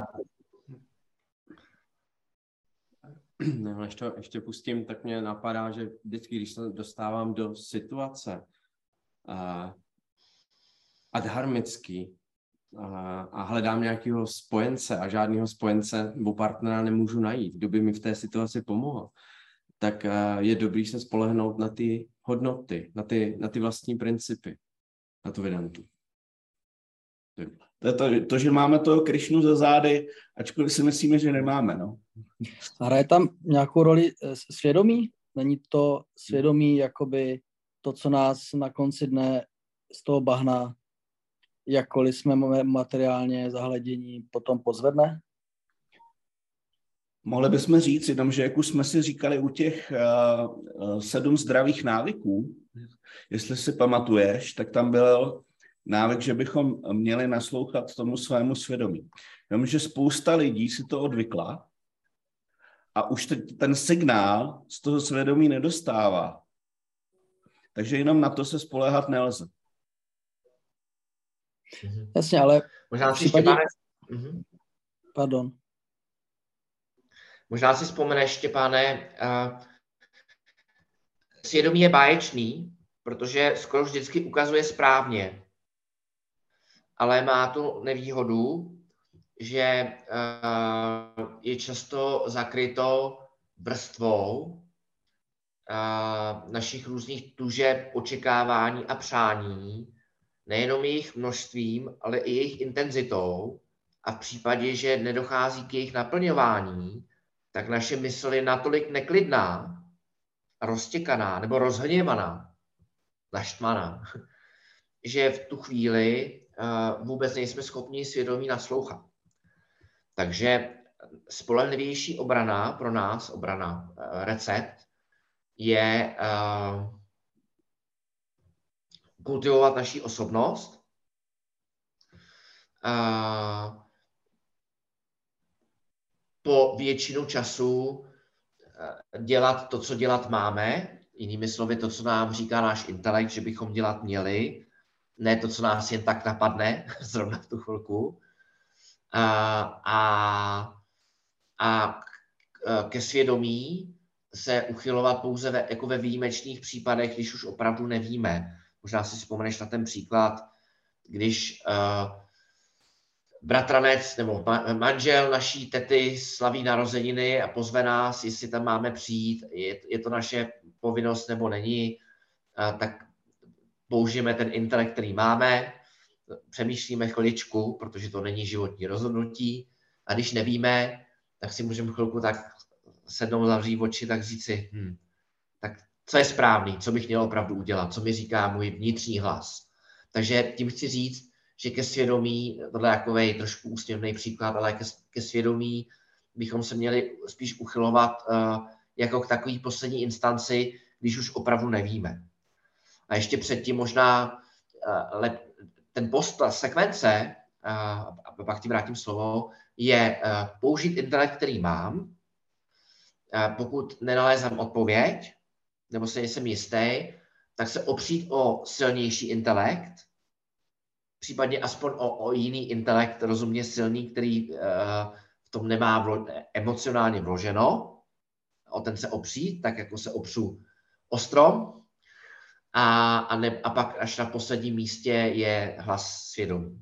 než to ještě pustím, tak mě napadá, že vždycky, když se dostávám do situace uh, adharmický uh, a hledám nějakého spojence a žádného spojence nebo partnera nemůžu najít, kdo by mi v té situaci pomohl, tak uh, je dobrý se spolehnout na ty hodnoty, na ty, na ty vlastní principy, na tu Vedantu. To je to, to, že máme toho Krišnu za zády, ačkoliv si myslíme, že nemáme. No. Hraje tam nějakou roli eh, svědomí? Není to svědomí jakoby to, co nás na konci dne z toho bahna, jakkoliv jsme materiálně zahledění, potom pozvedne? Mohli bychom říct, jenom, že jak už jsme si říkali u těch uh, sedm zdravých návyků, jestli si pamatuješ, tak tam byl návyk, že bychom měli naslouchat tomu svému svědomí. Vím, že spousta lidí si to odvykla a už teď ten signál z toho svědomí nedostává. Takže jenom na to se spolehat nelze. Mhm. Jasně, ale Možná si případě... Štěpáne... Mhm. Pardon. Možná si vzpomeneš, Štěpáne, uh, svědomí je báječný, protože skoro vždycky ukazuje správně ale má tu nevýhodu, že eh, je často zakryto vrstvou eh, našich různých tužeb, očekávání a přání, nejenom jejich množstvím, ale i jejich intenzitou. A v případě, že nedochází k jejich naplňování, tak naše mysl je natolik neklidná, roztěkaná nebo rozhněvaná, naštvaná, že v tu chvíli vůbec nejsme schopni svědomí naslouchat. Takže spolehlivější obrana pro nás, obrana, eh, recept, je eh, kultivovat naší osobnost, eh, po většinu času dělat to, co dělat máme, jinými slovy to, co nám říká náš intelekt, že bychom dělat měli, ne to, co nás jen tak napadne, zrovna v tu chvilku. A, a, a ke svědomí se uchylovat pouze ve, jako ve výjimečných případech, když už opravdu nevíme. Možná si vzpomeneš na ten příklad, když uh, bratranec nebo ma, manžel naší tety slaví narozeniny a pozve nás, jestli tam máme přijít, je, je to naše povinnost nebo není, uh, tak použijeme ten intelekt, který máme, přemýšlíme chviličku, protože to není životní rozhodnutí a když nevíme, tak si můžeme chvilku tak sednout, zavřít oči, tak říct si, hm, tak co je správný, co bych měl opravdu udělat, co mi říká můj vnitřní hlas. Takže tím chci říct, že ke svědomí, tohle je takový trošku úsměvný příklad, ale ke, ke svědomí bychom se měli spíš uchylovat uh, jako k takové poslední instanci, když už opravdu nevíme. A ještě předtím možná eh, ten post, ta sekvence, eh, a pak ti vrátím slovo, je eh, použít intelekt, který mám. Pokud nenalézám odpověď, nebo se nejsem jistý, tak se opřít o silnější intelekt, případně aspoň o, o jiný intelekt, rozumně silný, který v tom nemá vlo, emocionálně vloženo, o ten se opřít, tak jako se opřu o strom, a, a, ne, a pak až na posledním místě je hlas svědomí.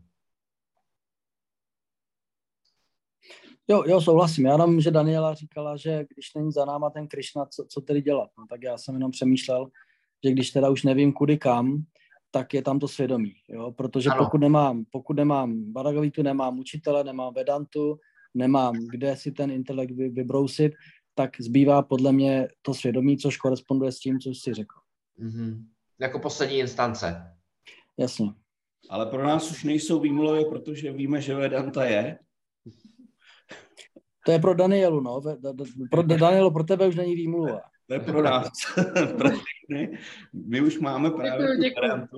Jo, jo, souhlasím. Já jenom, že Daniela říkala, že když není za náma ten Krishna, co, co tedy dělat? No, tak já jsem jenom přemýšlel, že když teda už nevím kudy kam, tak je tam to svědomí, jo? protože Ano. pokud nemám, pokud nemám Bhagavavitu, nemám učitele, nemám Vedantu, nemám kde si ten intelekt vy, vybrousit, tak zbývá podle mě to svědomí, což koresponduje s tím, co jsi řekl. Mm-hmm. Jako poslední instance. Jasně. Ale pro nás už nejsou výmluvy, protože víme, že Vedanta je. To je pro Danielu, no. Pro, Danielu, pro tebe už není výmluva. To je pro nás. pro všechny. My už máme právě děkuju. Vedantu,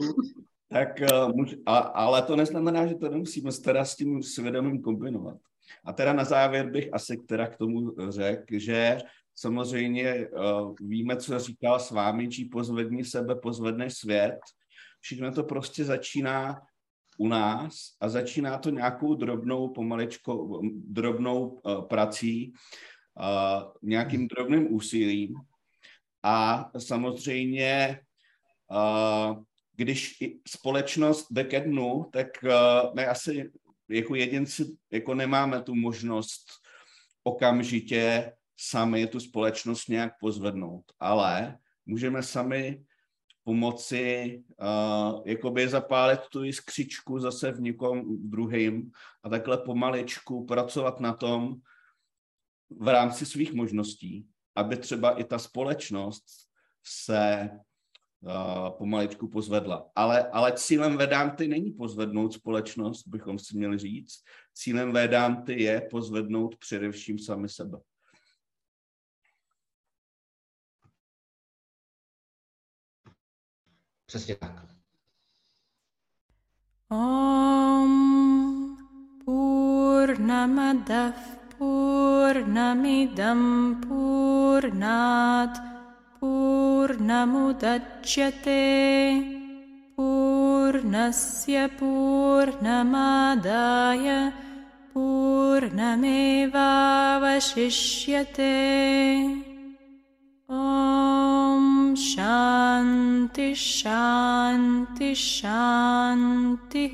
tak, muž, a, ale to neznamená, že to nemusíme teda s tím svědomím kombinovat. A teda na závěr bych asi teda k tomu řekl, že samozřejmě uh, víme, co říkal s vámi, či pozvedni sebe, pozvedneš svět. Všechno to prostě začíná u nás a začíná to nějakou drobnou, pomaličko, drobnou uh, prací, uh, nějakým drobným úsilím. A samozřejmě, když společnost jde ke dnu, tak my asi jako jedinci jako nemáme tu možnost okamžitě sami tu společnost nějak pozvednout, ale můžeme sami pomoci uh, jakoby zapálit tu jiskřičku zase v někom druhým a takhle pomaličku pracovat na tom v rámci svých možností, aby třeba i ta společnost se uh, pomaličku pozvedla. Ale, ale cílem Vedánty není pozvednout společnost, bychom si měli říct. Cílem Vedánty je pozvednout především sami sebe. Přesně tak. ॐ पूर्णमदः पूर्णमिदं पूर्णस्य पूर्णमादाय पूर्णमेवावशिष्यते ॐ शान्ति शान्ति शान्तिः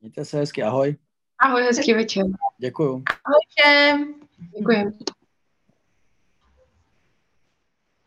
Mějte se hezky, ahoj. Ahoj, hezký večer. Děkuju. Ahoj všem. Děkuji.